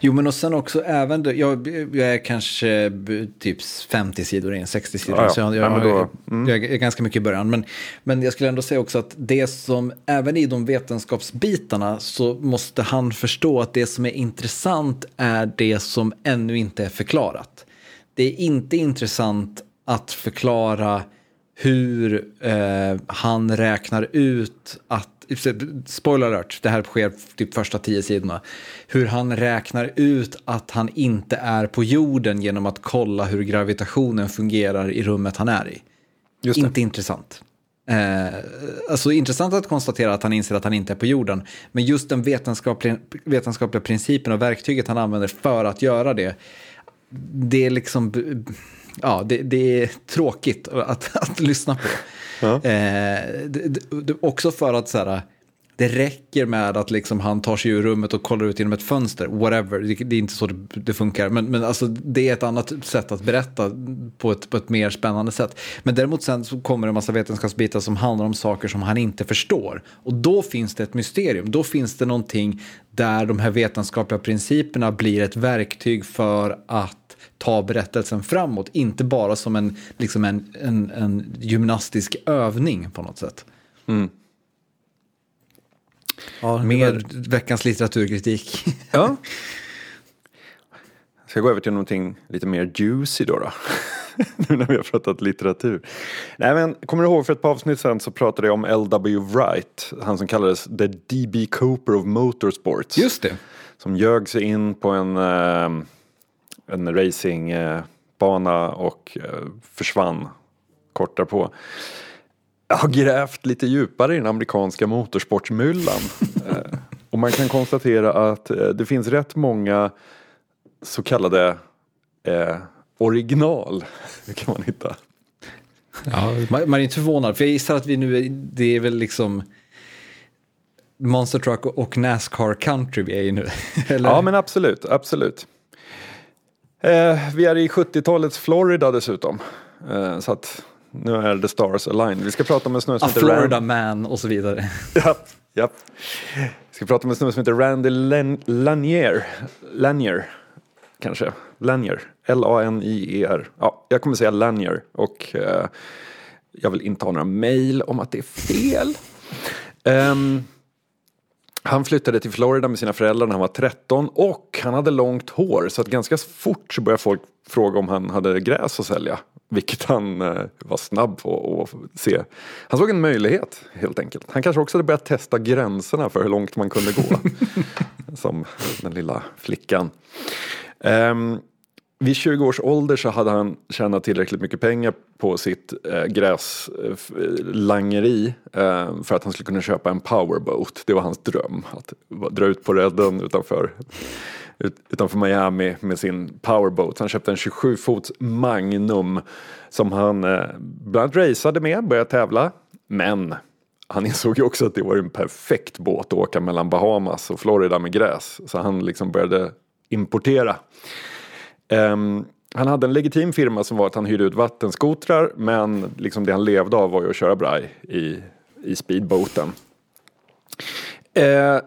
Speaker 2: Jo, men och sen också även, jag, jag är kanske typ 50 sidor in, 60 sidor in, ja, ja. så jag, jag, då, mm. jag, är ganska mycket i början. Men, men jag skulle ändå säga också att det som, även i de vetenskapsbitarna så måste han förstå att det som är intressant är det som ännu inte är förklarat. Det är inte intressant att förklara hur eh, han räknar ut att, spoiler alert, det här sker typ första tio sidorna, hur han räknar ut att han inte är på jorden genom att kolla hur gravitationen fungerar i rummet han är i. Inte intressant. Eh, alltså intressant att konstatera att han inser att han inte är på jorden. Men just den vetenskapliga, vetenskapliga principen och verktyget han använder för att göra det. Det är liksom, ja, det, det är tråkigt att, att lyssna på. Ja. Eh, det, det, också för att så här, det räcker med att liksom han tar sig ur rummet och kollar ut genom ett fönster, whatever, det, det är inte så det, det, funkar. Men, men alltså, det är ett annat sätt att berätta på ett, på ett mer spännande sätt. Men däremot sen så kommer det en massa vetenskapsbitar som handlar om saker som han inte förstår. Och då finns det ett mysterium, då finns det någonting där de här vetenskapliga principerna blir ett verktyg för att ta berättelsen framåt, inte bara som en, liksom en, en, en gymnastisk övning på något sätt. Mm. Ja, Mer veckans litteraturkritik.
Speaker 1: ja. (laughs) Ska jag gå över till någonting lite mer juicy då? då? (laughs) nu när vi har pratat litteratur. Nej, men, kommer du ihåg för ett par avsnitt sedan så pratade jag om L.W. Wright, han som kallades The D.B. Cooper of Motorsports.
Speaker 2: Just det.
Speaker 1: Som ljög sig in på en, eh, en racingbana och eh, försvann kort därpå. Jag har grävt lite djupare i den amerikanska motorsportsmyllan. (laughs) Eh, och man kan konstatera att eh, det finns rätt många så kallade eh, original. (laughs) Kan man hitta.
Speaker 2: Ja, man, är inte förvånad, för jag gissar att vi nu, är, det är väl liksom Monster Truck och Nascar Country vi är i nu. (laughs)
Speaker 1: Eller? Ja, men absolut, absolut. Eh, vi är i 70-talets Florida dessutom. Eh, så att nu är the stars aligned. Vi ska prata om en snubbe som
Speaker 2: heter Florida Rand... man och så vidare. (laughs)
Speaker 1: ja, ja. Vi ska prata om en snubbe som heter Randy Lanier. Lanier, kanske. Lanier. L-A-N-I-E-R. Ja, jag kommer säga Lanier och uh, jag vill inte ha några mail om att det är fel. Um, han flyttade till Florida med sina föräldrar när han var 13 och han hade långt hår så att ganska fort så började folk fråga om han hade gräs att sälja. Vilket han eh, var snabb på att se. Han såg en möjlighet helt enkelt. Han kanske också hade börjat testa gränserna för hur långt man kunde gå. (laughs) som den lilla flickan. Um, vid 20 års ålder så hade han tjänat tillräckligt mycket pengar på sitt eh, gräslangeri eh, eh, eh, för att han skulle kunna köpa en powerboat. Det var hans dröm, att dra ut på redden utanför, ut, utanför Miami med sin powerboat. Han köpte en 27 fots Magnum som han eh, bland annat raceade med, började tävla. Men han insåg ju också att det var en perfekt båt att åka mellan Bahamas och Florida med gräs. Så han liksom började importera. Um, han hade en legitim firma som var att han hyrde ut vattenskotrar men liksom det han levde av var ju att köra braj i, i speedboaten. Uh, ehm,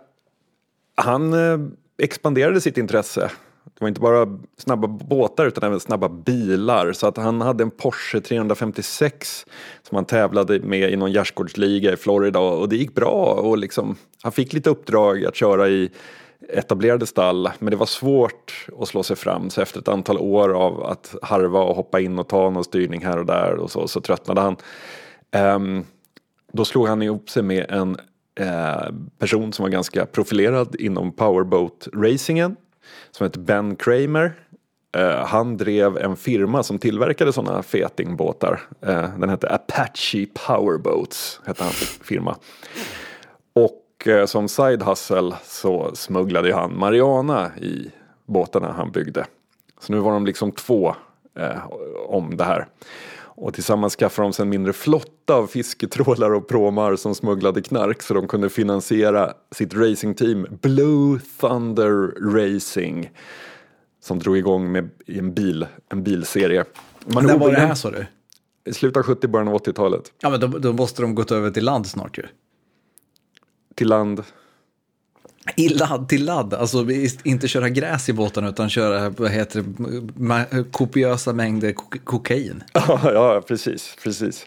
Speaker 1: han uh, expanderade sitt intresse. Det var inte bara snabba båtar utan även snabba bilar. Så att han hade en Porsche 356 som han tävlade med i någon gärdsgårdsliga i Florida och det gick bra. Och liksom, han fick lite uppdrag att köra i etablerade stall men det var svårt att slå sig fram så efter ett antal år av att harva och hoppa in och ta någon styrning här och där och så, så tröttnade han. Um, då slog han ihop sig med en uh, person som var ganska profilerad inom powerboat-racingen som hette Ben Kramer. Eh, han drev en firma som tillverkade sådana fetingbåtar. Eh, den hette Apache Powerboats, hette hans firma. Och eh, som side hustle så smugglade han Mariana i båtarna han byggde. Så nu var de liksom två eh, om det här. Och tillsammans skaffade de sig en mindre flotta av fisketrålar och pråmar som smugglade knark så de kunde finansiera sitt racingteam Blue Thunder Racing. Som drog igång med en, bil, en bilserie.
Speaker 2: Man När var det här sa du?
Speaker 1: I slutet av 70, början av 80-talet.
Speaker 2: Ja men då, då måste de gått över till land snart ju
Speaker 1: till land?
Speaker 2: I ladd till ladd, alltså inte köra gräs i båten utan köra vad heter det, kopiösa mängder kokain. (laughs)
Speaker 1: ja, precis, precis.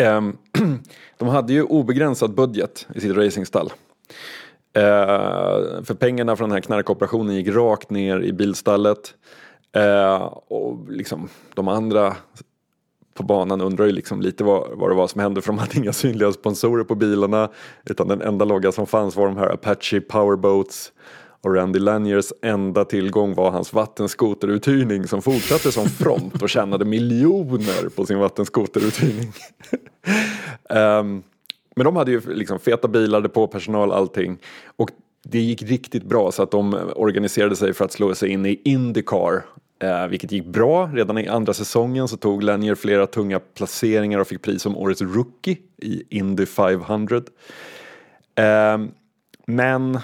Speaker 1: Um, (clears throat) de hade ju obegränsad budget i sitt racingstall. Uh, för pengarna från den här knarkoperationen gick rakt ner i bilstallet. Uh, och liksom de andra på banan undrar ju liksom lite vad, vad det var som hände för de hade inga synliga sponsorer på bilarna utan den enda logga som fanns var de här Apache Powerboats och Randy Laniers enda tillgång var hans vattenskoteruthyrning som fortsatte som front och tjänade miljoner på sin vattenskoteruthyrning. um, (laughs) men de hade ju liksom feta bilar, depåpersonal, allting. Och det gick riktigt bra så att de organiserade sig för att slå sig in i Indycar. Eh, vilket gick bra. Redan i andra säsongen så tog Lanier flera tunga placeringar och fick pris som årets rookie i Indy 500. Eh, men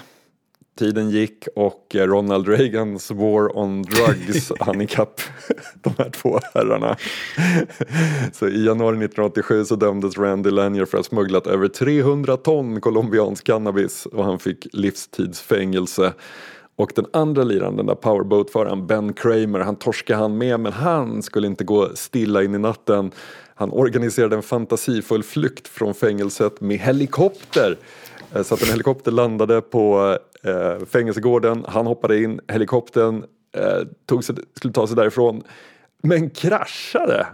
Speaker 1: Tiden gick och Ronald Reagans War on Drugs (laughs) hann ikapp de här två herrarna. Så i januari 1987 så dömdes Randy Lanier för att ha smugglat över 300 ton colombiansk cannabis och han fick livstidsfängelse. Och den andra liraren, den där powerboat-föraren Ben Kramer, han torskade han med men han skulle inte gå stilla in i natten. Han organiserade en fantasifull flykt från fängelset med helikopter eh, så att en helikopter landade på eh, fängelsegården, han hoppade in, helikoptern eh, tog sig, skulle ta sig därifrån men kraschade.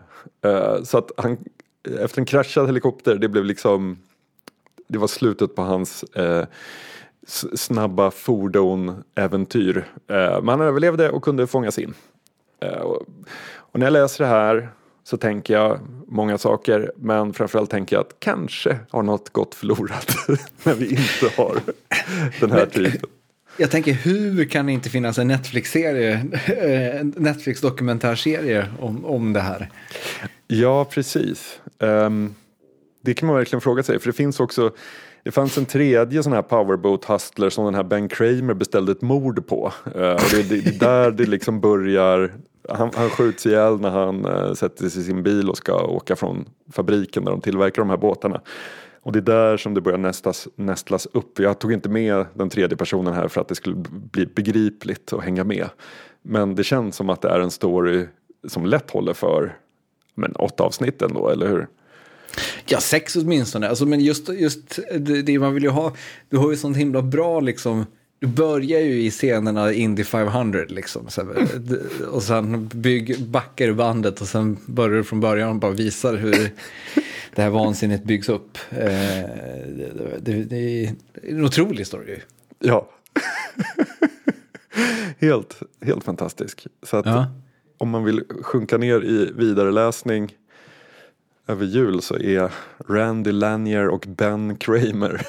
Speaker 1: Eh, så att han, efter en kraschad helikopter, det blev liksom det var slutet på hans eh, snabba fordon-äventyr. Eh, men han överlevde och kunde fångas in. Eh, och, och när jag läser det här så tänker jag många saker men framförallt tänker jag att kanske har något gått förlorat (laughs) när vi inte har den här typen.
Speaker 2: Jag tänker hur kan det inte finnas en Netflix-serie, en Netflix-dokumentärserie om, om det här?
Speaker 1: Ja, precis. Um, det kan man verkligen fråga sig för det finns också det fanns en tredje sån här powerboat hustler som den här Ben Kramer beställde ett mord på. Uh, och det, det, det är där det liksom börjar han, han skjuts ihjäl när han äh, sätter sig i sin bil och ska åka från fabriken där de tillverkar de här båtarna. Och det är där som det börjar nästlas, nästlas upp. Jag tog inte med den tredje personen här för att det skulle bli begripligt och hänga med. Men det känns som att det är en story som lätt håller för men, åtta avsnitt ändå, eller hur?
Speaker 2: Ja, sex åtminstone. Alltså, men just, just det, det, man vill ju ha, du har ju sånt himla bra liksom du börjar ju i scenerna Indy 500 liksom. och sen bygg, backar du bandet och sen börjar du från början och bara visar hur det här vansinnet byggs upp. Eh, det, det, det är en otrolig story.
Speaker 1: Ja. (laughs) helt, helt fantastisk. Så att ja. om man vill sjunka ner i vidareläsning över jul så är Randy Lanier och Ben Kramer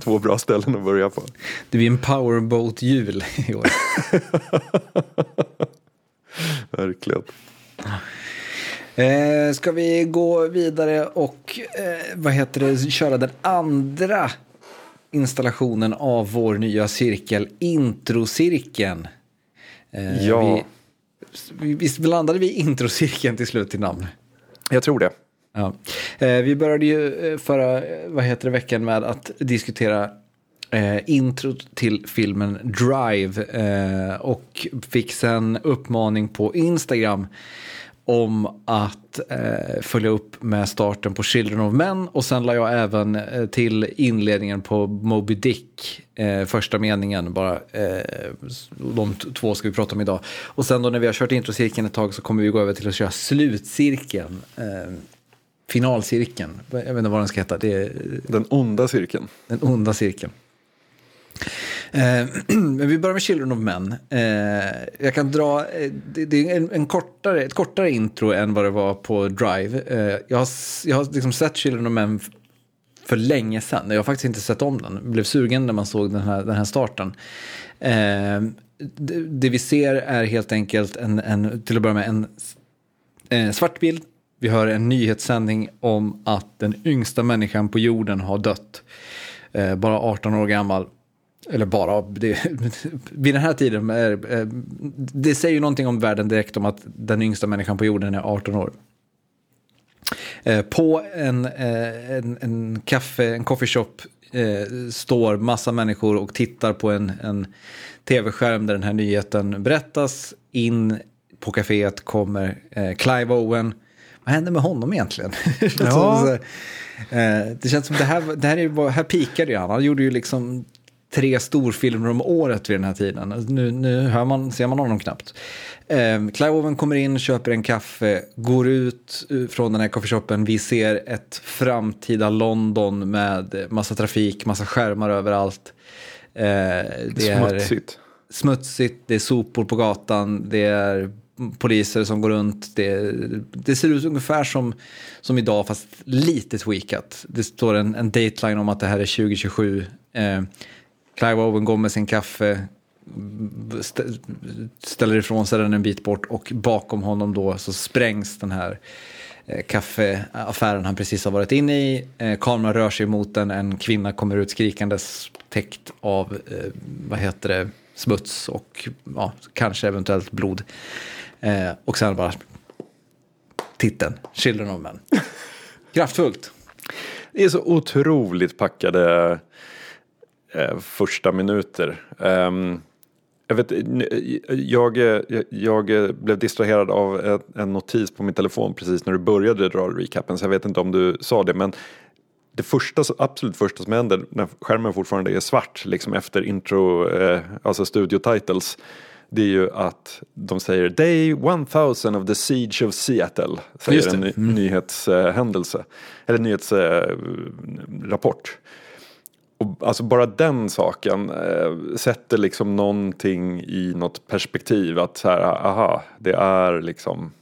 Speaker 1: (laughs) två bra ställen att börja på.
Speaker 2: Det blir en powerboat-jul i år. (laughs)
Speaker 1: Verkligen.
Speaker 2: Eh, ska vi gå vidare och eh, vad heter det, köra den andra installationen av vår nya cirkel, introcirkeln.
Speaker 1: Eh, ja.
Speaker 2: Vi, visst landade vi introcirkeln till slut i namn?
Speaker 1: Jag tror det.
Speaker 2: Ja. Eh, vi började ju eh, förra eh, vad heter det, veckan med att diskutera eh, introt till filmen Drive eh, och fick sen uppmaning på Instagram om att eh, följa upp med starten på Children of Men och sen la jag även eh, till inledningen på Moby Dick, eh, första meningen bara. Eh, de två ska vi prata om idag. Och sen då när vi har kört introcirkeln ett tag så kommer vi gå över till att köra slutcirkeln eh, finalcirkeln. Jag vet inte vad den ska heta. Det är,
Speaker 1: den onda cirkeln.
Speaker 2: Den onda cirkeln. Eh, (clears throat) men vi börjar med Children of Men. Eh, jag kan dra, eh, det, det, är en, en, kortare, ett kortare intro än vad det var på Drive. Eh, jag har, jag har liksom sett Children of Men för länge sedan. Jag har faktiskt inte sett om den. Jag blev sugen när man såg den här, den här starten. Det, det, vi ser är helt enkelt en, en till att börja med en svart bild vi hör en nyhetssändning om att den yngsta människan på jorden har dött. Eh, bara 18 år gammal. Eller bara, det, (laughs) vid den här tiden, är, eh, det säger ju någonting om världen direkt om att den yngsta människan på jorden är 18 år. Eh, på en, eh, en, en, kaffe, en coffeeshop eh, står massa människor och tittar på en, en tv-skärm där den här nyheten berättas. In på kaféet kommer eh, Clive Owen vad hände med honom egentligen? (laughs) Ja. eh, det känns som det här, det här, är, här pikade ju han. Han gjorde ju liksom tre storfilmer om året vid den här tiden. Nu, nu hör man, ser man honom knappt. Eh, Clive Owen kommer in, köper en kaffe, går ut från den här coffeeshopen. Vi ser ett framtida London med massa trafik, massa skärmar överallt.
Speaker 1: Eh, det är smutsigt.
Speaker 2: Smutsigt, det är sopor på gatan, det är poliser som går runt. Det, det, ser ut ungefär som, som idag fast lite tweakat. Det står en, en dateline om att det här är 2027. Eh, Clive Owen går med sin kaffe, ställer ifrån sig den en bit bort och bakom honom då så sprängs den här eh, kaffeaffären han precis har varit inne i. Eh, kameran rör sig mot den, en kvinna kommer ut skrikandes täckt av, eh, vad heter det, smuts och ja, kanske eventuellt blod. Eh, och sen bara titeln, Children of Men. (laughs) Kraftfullt.
Speaker 1: Det är så otroligt packade eh, första minuter. Um, jag, vet, jag, jag, jag, blev distraherad av en notis på min telefon precis när du började dra recapen så jag vet inte om du sa det men det första, absolut första som händer när skärmen fortfarande är svart liksom efter intro, eh, alltså studio titles det är ju att de säger Day 1000 of the Siege of Seattle. Säger en ny, mm. nyhetshändelse. Eller nyhetsrapport. Och alltså bara den saken eh, sätter liksom någonting i något perspektiv. Att så här, aha, det är liksom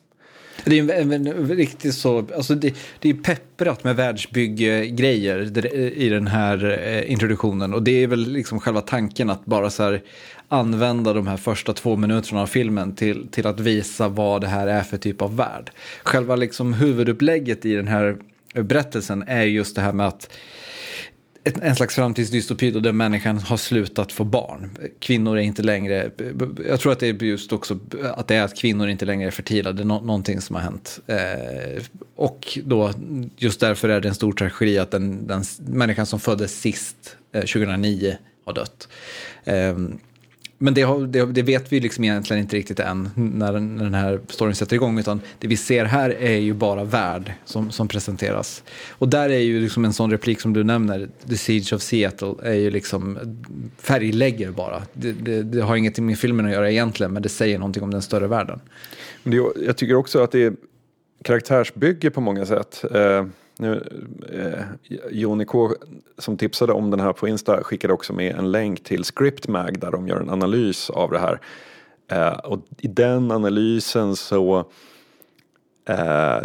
Speaker 2: det är en, en, en riktigt så, alltså det, det är pepprat med världsbygggrejer i den här eh, introduktionen. Och det är väl liksom själva tanken att bara så här använda de här första två minuterna av filmen till, till att visa vad det här är för typ av värld. Själva liksom huvudupplägget i den här berättelsen är just det här med att en slags framtidsdystopi då där människan har slutat få barn. Kvinnor är inte längre, jag tror att det är just också att det är att kvinnor inte längre är fertila, det är no någonting som har hänt. Eh, och då just därför är det en stor tragedi att den, den människan som föddes sist, eh, 2009, har dött. Eh, men det, har, det, det, vet vi liksom egentligen inte riktigt än när den, när den här storyn sätter igång. Utan det vi ser här är ju bara värld som, som presenteras. Och där är ju liksom en sån replik som du nämner, The Siege of Seattle, är ju liksom färglägger bara. Det, det, det har ingenting med filmen att göra egentligen, men det säger någonting om den större världen.
Speaker 1: Jag tycker också att det är karaktärsbygge på många sätt. Eh nu, eh, Joni K som tipsade om den här på Insta skickade också med en länk till ScriptMag där de gör en analys av det här. Eh, och i den analysen så eh,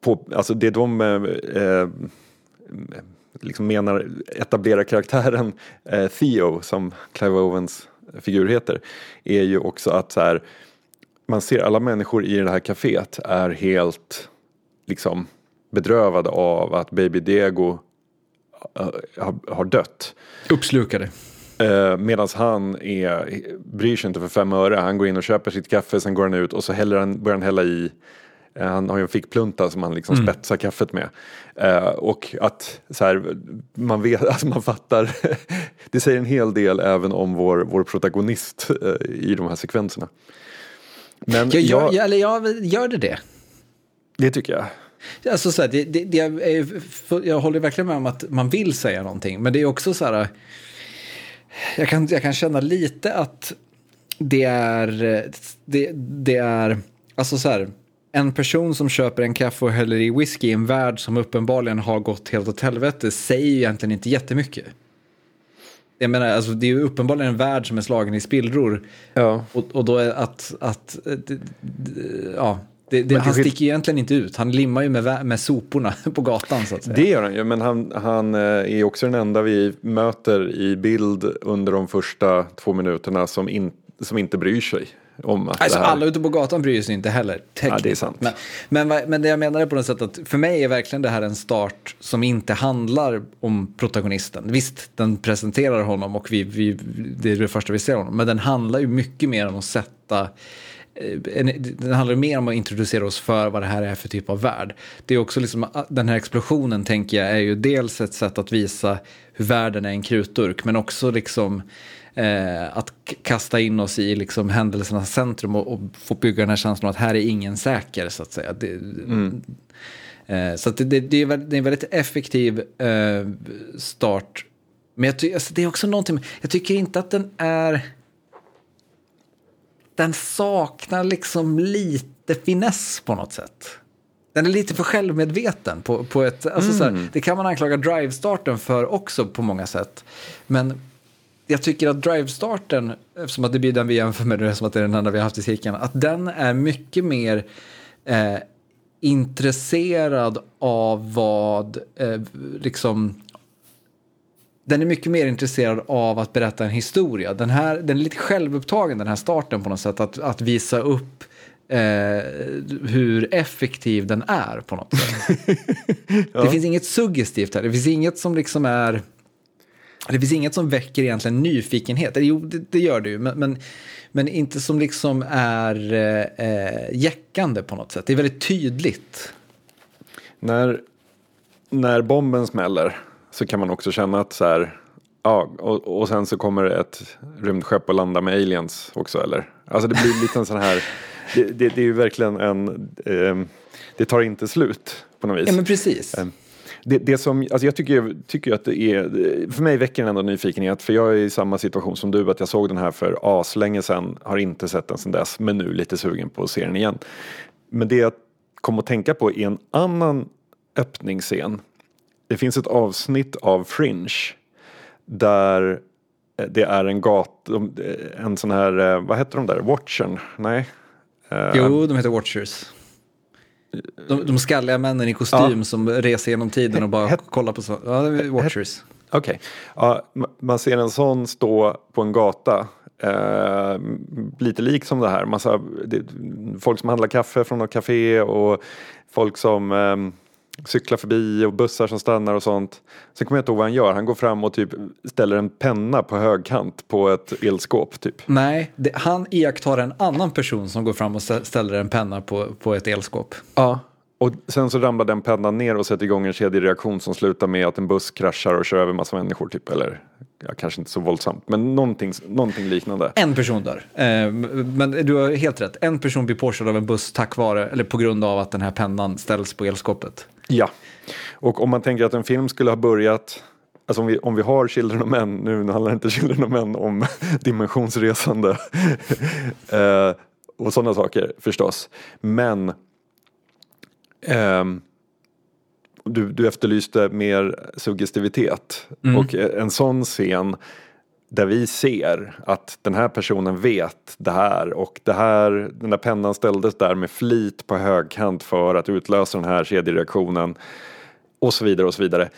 Speaker 1: på, alltså det de eh, liksom menar etablerar karaktären eh, Theo som Clive Owens figur heter är ju också att så här, man ser alla människor i det här kaféet är helt liksom bedrövade av att Baby Diego har, har dött.
Speaker 2: Uppslukade.
Speaker 1: Uh, Medan han är, bryr sig inte för fem öre. Han går in och köper sitt kaffe, sen går han ut och så häller han, börjar han hälla i uh, han har ju en fickplunta som han liksom mm. spetsar kaffet med. Och att så här, man vet, (laughs) alltså man fattar. (laughs) det säger en hel del även om vår, vår protagonist i de här sekvenserna.
Speaker 2: Men jag, jag, jag, eller jag, gör det det?
Speaker 1: Det tycker jag.
Speaker 2: Alltså så här, det, det, det är, jag håller verkligen med om att man vill säga någonting, men det är också så här, jag kan, jag kan känna lite att det är, det, det är, alltså så här, en person som köper en kaffe och häller i whisky i en värld som uppenbarligen har gått helt åt helvete säger ju egentligen inte jättemycket. Jag menar, alltså, det är ju uppenbarligen en värld som är slagen i spillror. Ja. Och, och då är att, att ja, det, det, han sticker ju egentligen inte ut. Han limmar ju med, med soporna (laughs) på gatan så att säga.
Speaker 1: Det gör han ju, men han, han eh, är också den enda vi möter i bild under de första två minuterna som, in, som inte bryr sig. Om att
Speaker 2: alltså. Alla ute på gatan bryr sig inte heller.
Speaker 1: Ja, det är sant.
Speaker 2: Men, men, men det jag menar är på något sätt att för mig är verkligen det här en start som inte handlar om protagonisten. Visst, den presenterar honom och vi, vi, det är det första vi ser honom. Men den handlar ju mycket mer om att sätta den handlar mer om att introducera oss för vad det här är för typ av värld. Det är också liksom, ah, den här explosionen tänker jag är ju dels ett sätt att visa hur världen är en krutdurk men också liksom eh, att kasta in oss i liksom händelsernas centrum och, och, få bygga den här känslan att här är ingen säker så att säga. Det, mm. eh, så det, det, det, är, det är en väldigt effektiv eh, start Men jag ty- alltså, det är också någonting, jag tycker inte att den är... Den saknar liksom lite finess på något sätt. Den är lite för självmedveten på, på ett... Alltså, så här, det kan man anklaga Drive-starten för också på många sätt. Men jag tycker att Drive-starten, eftersom att det blir den vi jämför med, eftersom att det är den enda vi har haft i cirkeln, att den är mycket mer eh, intresserad av vad, eh, liksom, den är mycket mer intresserad av att berätta en historia. Den, här, den är lite självupptagen den här starten på något sätt, att, att visa upp eh, hur effektiv den är på något sätt. (laughs) Det finns inget suggestivt här, det finns inget som liksom är... Det finns inget som väcker egentligen nyfikenhet. Jo, det, det gör det ju, men, men, men inte som liksom är eh, jäckande på något sätt. Det är väldigt tydligt.
Speaker 1: När, när bomben smäller så kan man också känna att så här, ja, och, och sen så kommer ett rymdskepp och landar med aliens också eller? Alltså det blir lite en sån här, (laughs) det, det, det är ju verkligen en, eh, det tar inte slut på något vis.
Speaker 2: Ja, men precis.
Speaker 1: Eh, Det, det som, alltså jag tycker, tycker att det är, för mig väcker den ändå nyfikenhet för jag är i samma situation som du att jag såg den här för aslänge sedan, har inte sett den sedan dess men nu lite sugen på att se den igen. Men det jag kom att tänka på är en annan öppningsscen. Det finns ett avsnitt av Fringe där det är en gat, en sån här, vad heter de där, Watchern? Nej. Eh,
Speaker 2: Jo, de heter Watchers. De, de skalliga männen i kostym som reser genom tiden och bara
Speaker 1: Het-
Speaker 2: kollar på så. Ja, det är Watchers.
Speaker 1: Okej, ja, ma- man ser en sån stå på en gata. Eh, lite lik som det här. Massa, det, folk som handlar kaffe från något café och folk som eh, cyklar förbi och bussar som stannar och sånt. Sen kommer jag inte ihåg vad han gör. Han går fram och typ ställer en penna på högkant på ett elskåp typ.
Speaker 2: Nej, det, han iakttar en annan person som går fram och stä- ställer en penna på, på ett elskåp.
Speaker 1: Ja. Och sen så ramlar den pennan ner och sätter igång en kedjereaktion som slutar med att en buss kraschar och kör över massa människor typ. Eller ja, kanske inte så våldsamt men någonting, någonting liknande.
Speaker 2: En person dör. Eh, men du har helt rätt. En person blir påkörd av en buss tack vare, eller på grund av att den här pennan ställs på elskåpet.
Speaker 1: Ja, och om man tänker att en film skulle ha börjat Alltså om vi, om vi har Children of Men, nu handlar inte Children of Men om (laughs) dimensionsresande (laughs) eh, och sådana saker förstås. Men ehm, du, du efterlyste mer suggestivitet. Och en sån scen där vi ser att den här personen vet det här och det här, den där pennan ställdes där med flit på högkant för att utlösa den här kedjereaktionen och så vidare och så vidare.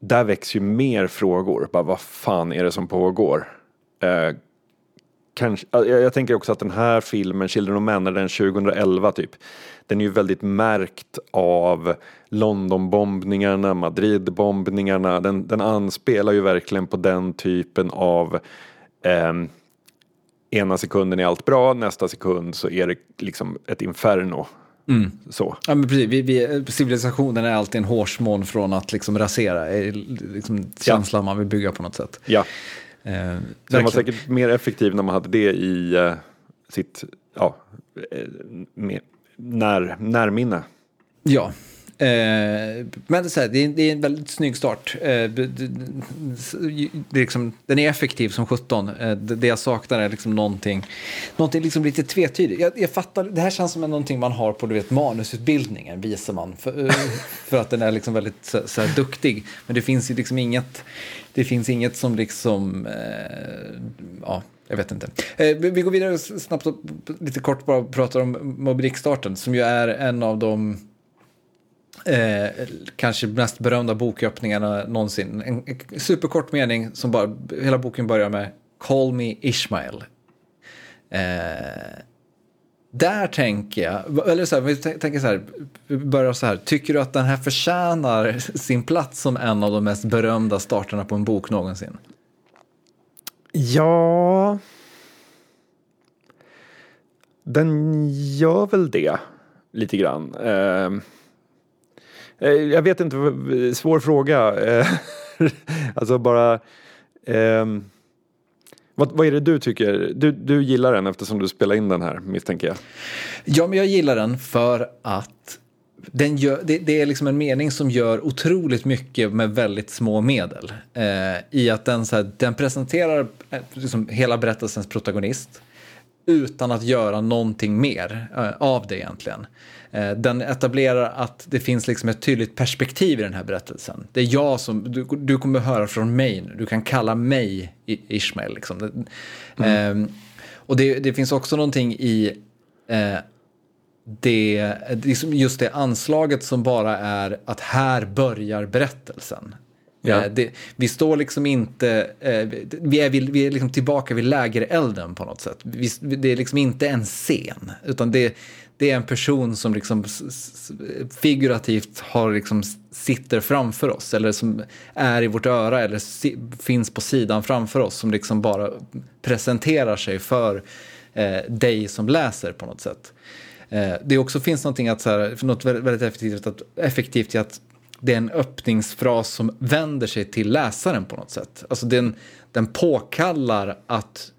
Speaker 1: Där väcks ju mer frågor. Bara, vad fan är det som pågår? Eh, kanske, jag, jag tänker också att den här filmen, Children of Men, är den 2011 typ. Den är ju väldigt märkt av Londonbombningarna, Madridbombningarna. Den, den anspelar ju verkligen på den typen av ehm, ena sekunden är allt bra, nästa sekund så är det liksom ett inferno. Så.
Speaker 2: Ja, men precis. Vi, vi, civilisationen är alltid en hårsmån från att liksom rasera. är liksom känslan man vill bygga på något sätt.
Speaker 1: Ja.
Speaker 2: Eh,
Speaker 1: den var säkert mer effektiv när man hade det i eh, sitt ja, eh, med, när, närminne.
Speaker 2: Ja. Eh, men så här, det, är, det är en väldigt snygg start. Eh, det, det, det är liksom, den är effektiv som 17. Eh, det, det jag saknar är liksom någonting, någonting liksom lite tvetydigt. Jag, jag fattar, det här känns som någonting man har på du vet, manusutbildningen, visar man. För, eh, för att den är liksom väldigt så, så här, duktig. Men det finns ju liksom inget, det finns inget som liksom, eh, ja, jag vet inte. Eh, vi går vidare snabbt och lite kort bara pratar om Moby starten som ju är en av de eh, kanske mest berömda boköppningarna någonsin. En, en superkort mening som bara, hela boken börjar med Call me Ishmael. Eh, där tänker jag, eller så här, vi tänker så här, vi börjar så här, tycker du att den här förtjänar sin plats som en av de mest berömda starterna på en bok någonsin?
Speaker 1: Ja... Den gör väl det lite grann. Eh, eh jag vet inte, svår fråga. Eh, (laughs) alltså bara... ehm, vad, vad är det du tycker? Du, du gillar den eftersom du spelar in den här misstänker jag.
Speaker 2: Ja, men jag gillar den för att den gör, det, det, är liksom en mening som gör otroligt mycket med väldigt små medel. Eh, I att den, så här, den presenterar eh, liksom hela berättelsens protagonist utan att göra någonting mer eh, av det egentligen. Eh, den etablerar att det finns liksom ett tydligt perspektiv i den här berättelsen. Det är jag som, du, du kommer höra från mig nu, du kan kalla mig Ishmael. Liksom. Mm. Eh, och det, det, finns också någonting i eh, det, just det anslaget som bara är att här börjar berättelsen. Ja. Eh, det, vi står liksom inte, eh, vi är, vi är liksom tillbaka vid lägerelden på något sätt. Vi, det är liksom inte en scen, utan det, det är en person som liksom figurativt har liksom sitter framför oss eller som är i vårt öra eller si, finns på sidan framför oss som liksom bara presenterar sig för eh, dig som läser på något sätt. Eh, det också finns någonting att, så här, något väldigt effektivt, att, effektivt i att det är en öppningsfras som vänder sig till läsaren på något sätt. Alltså den, den påkallar att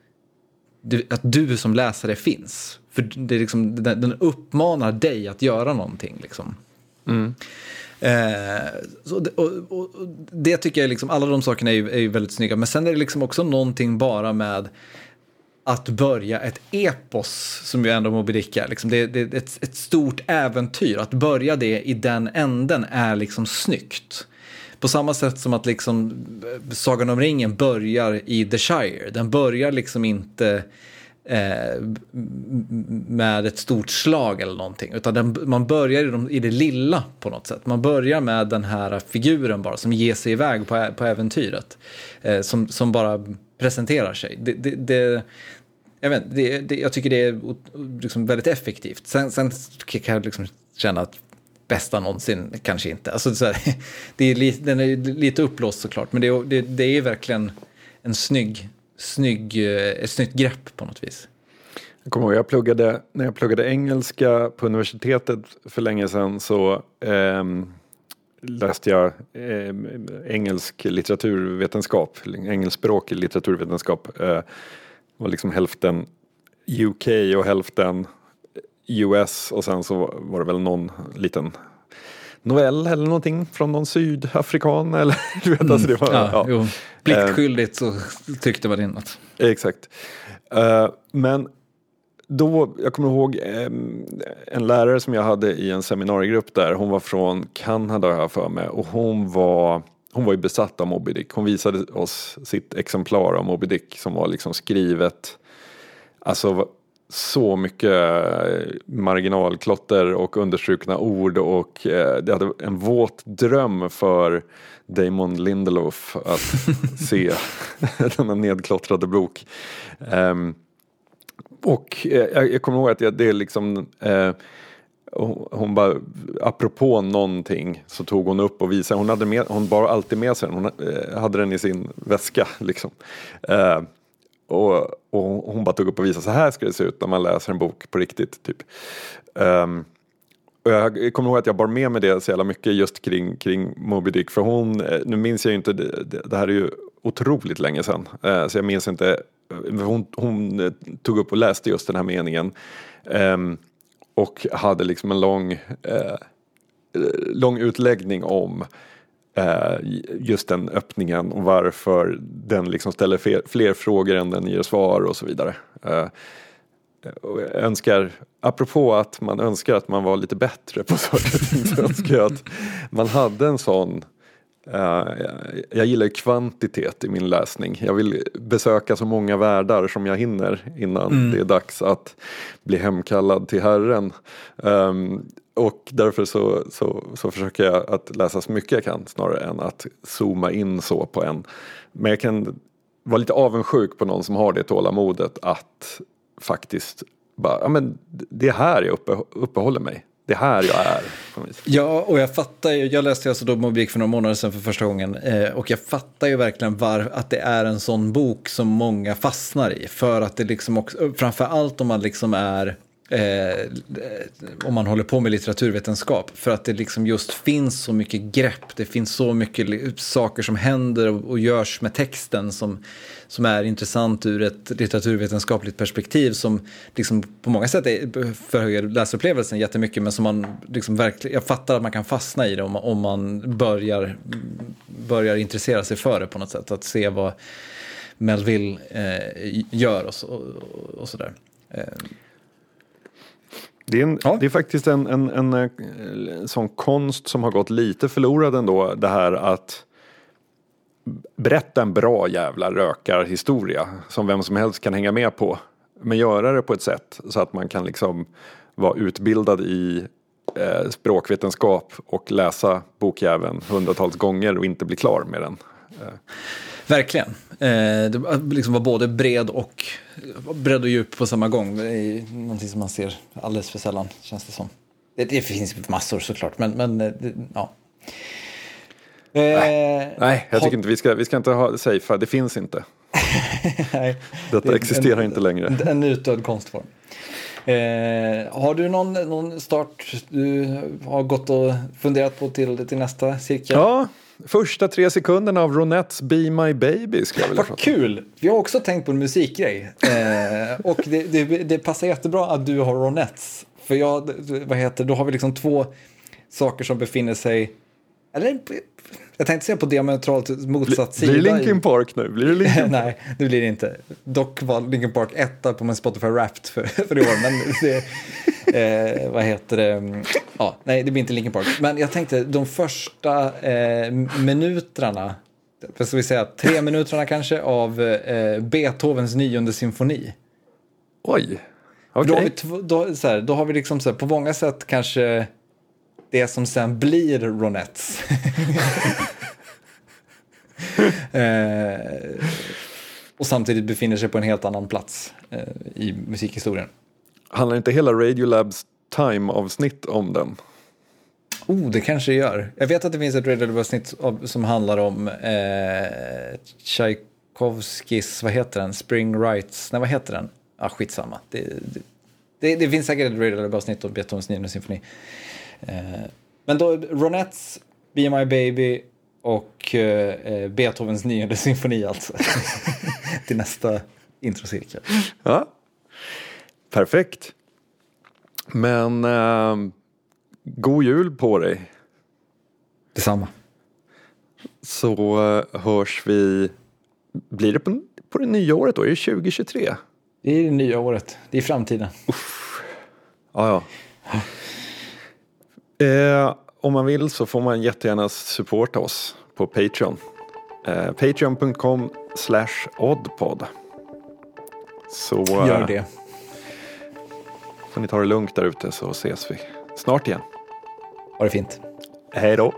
Speaker 2: du, att du som läsare finns. För det är liksom, den, den uppmanar dig att göra någonting. Liksom. Mm. Eh, det, och, och, det tycker jag, liksom, alla de sakerna är ju, är ju väldigt snygga. Men sen är det liksom också någonting bara med att börja ett epos, som ju ändå Moby Dick är. Liksom det, det är ett, ett, stort äventyr. Att börja det i den änden är liksom snyggt. På samma sätt som att liksom eh, Sagan om ringen börjar i The Shire. Den börjar liksom inte eh, med ett stort slag eller någonting. Utan den, man börjar i, de, i, det lilla på något sätt. Man börjar med den här figuren bara som ger sig iväg på, på äventyret. Eh, som, som bara presenterar sig. Det, det, det, jag, vet, det, det, jag tycker det är liksom väldigt effektivt. Sen, sen kan jag liksom känna att bästa någonsin kanske inte. Alltså, så här, (laughs) det är li, den är lite uppblåst såklart, men det, det, det är verkligen en snygg, snygg, eh, ett snyggt grepp på något vis.
Speaker 1: Jag kommer ihåg, jag pluggade, när jag pluggade engelska på universitetet för länge sedan så eh, läste jag eh, engelsk litteraturvetenskap, engelskspråkig litteraturvetenskap. Eh, var liksom hälften UK och hälften US och sen så var det väl någon liten novell eller någonting från någon sydafrikan eller (laughs) du vet, alltså det var,
Speaker 2: mm. ja, ja. Pliktskyldigt så tyckte man inåt.
Speaker 1: Exakt. Uh, men då, jag kommer ihåg en lärare som jag hade i en seminariegrupp där, hon var från Kanada har jag för mig och hon var hon var ju besatt av Moby Dick. Hon visade oss sitt exemplar av Moby Dick som var liksom skrivet, alltså så mycket eh, marginalklotter och understrukna ord och eh, det hade en våt dröm för Damon Lindelof att (laughs) se (laughs) denna nedklottrade bok. Um, och eh, jag, jag kommer ihåg att det är liksom eh, hon bara, apropå någonting så tog hon upp och visade, hon, hade med, hon bar alltid med sig den, hon hade den i sin väska liksom. Och, och, hon bara tog upp och visade, så här ska det se ut när man läser en bok på riktigt. Typ. Um, och jag kommer ihåg att jag bar med mig det så jävla mycket just kring, kring Moby Dick för hon, eh, nu minns jag ju inte, det, det här är ju otroligt länge sedan, uh, så jag minns inte, eh, hon, hon tog upp och läste just den här meningen. Um, och hade liksom en lång, uh, lång utläggning om Eh, just den öppningen och varför den liksom ställer fler, fler, frågor än den ger svar och så vidare. Eh, och jag önskar, apropå att man önskar att man var lite bättre på saker och ting, så önskar jag att man hade en sån Uh, jag gillar kvantitet i min läsning. Jag vill besöka så många världar som jag hinner innan mm. det är dags att bli hemkallad till Herren. Um, och därför så, så, så, försöker jag att läsa så mycket jag kan snarare än att zooma in så på en. Men jag kan vara lite avundsjuk på någon som har det tålamodet att faktiskt bara, ja men det är här jag uppe, uppehåller mig det är här jag är.
Speaker 2: Ja, och jag fattar ju, jag läste alltså då Moby för några månader sedan för första gången eh, och jag fattar ju verkligen var, att det är en sån bok som många fastnar i. För att det liksom också, framför allt om man liksom är Eh, om man håller på med litteraturvetenskap. För att det liksom just finns så mycket grepp, det finns så mycket saker som händer och, och görs med texten som, som är intressant ur ett litteraturvetenskapligt perspektiv som liksom på många sätt är, förhöjer läsupplevelsen jättemycket men som man liksom verkligen, jag fattar att man kan fastna i det om man, om man börjar, börjar intressera sig för det på något sätt. Att se vad Melville eh, gör och, och, och sådär. Eh.
Speaker 1: Det är, en, ja. det är faktiskt en, en, en, en, eh, sån konst som har gått lite förlorad ändå. Det här att berätta en bra jävla rökarhistoria som vem som helst kan hänga med på. Men göra det på ett sätt så att man kan liksom vara utbildad i eh, språkvetenskap och läsa bokjäveln hundratals gånger och inte bli klar med den. Eh.
Speaker 2: Verkligen. Eh, det liksom var både bred och, bred och djup på samma gång. Det är någonting som man ser alldeles för sällan, känns det som. Det, det finns massor såklart, men, men eh, det, ja.
Speaker 1: Nej, eh, Nej, jag tycker inte vi ska, vi ska inte ha safea, det finns inte. (laughs) Nej, Detta det existerar en, inte längre.
Speaker 2: En, en utdöd konstform. Eh, har du någon, någon start du har gått och funderat på till, till nästa cirkel?
Speaker 1: Ja, Första tre sekunderna av Ronettes Be My Baby skulle jag vilja
Speaker 2: Vad kul! Vi har också tänkt på en musikgrej. Eh, och det, det, det, passar jättebra att du har Ronettes. För jag, vad heter, då har vi liksom två saker som befinner sig... Eller jag tänkte säga på diametralt motsatt
Speaker 1: sida. Blir det Linkin Park nu? Blir det Linkin (laughs)
Speaker 2: Nej, det blir det inte. Dock var Linkin Park etta på min Spotify Wrapped för, för i år. Men det, eh, vad heter det? Ja, nej, det blir inte Linkin Park. Men jag tänkte de första eh, minuterna, vad ska vi säga, tre minuterna kanske av eh, Beethovens nionde symfoni.
Speaker 1: Oj,
Speaker 2: okej. Okay. Då, då, då, har vi liksom så här, på många sätt kanske det som sen blir Ronettes. (laughs) eh, och samtidigt befinner sig på en helt annan plats eh, i musikhistorien.
Speaker 1: Handlar inte hela Radiolabs Time-avsnitt om den?
Speaker 2: Oh, det kanske det gör. Jag vet att det finns ett Radiolab-avsnitt som handlar om eh, Tchaikovskis, vad heter den, Spring Rights, nej vad heter den? Ah, skitsamma. Det, det, det, det finns säkert ett Radiolab-avsnitt om Beethovens nionde symfoni. Eh, men då Ronettes Be My Baby och eh, Beethovens nionde symfoni alltså. (laughs) Till nästa introcirkel.
Speaker 1: Ja, perfekt. Men eh, god jul på dig.
Speaker 2: Detsamma.
Speaker 1: Så eh, hörs vi, blir det på, på det nya året då? Är det 2023?
Speaker 2: Det är det nya året, det är framtiden.
Speaker 1: Uff. Ja, ja. Eh, om man vill så får man jättegärna supporta oss på Patreon. Eh, Patreon.com slash oddpod. Så
Speaker 2: eh, Gör det.
Speaker 1: får ni ta det lugnt där ute så ses vi snart igen.
Speaker 2: Ha det fint.
Speaker 1: Hej då.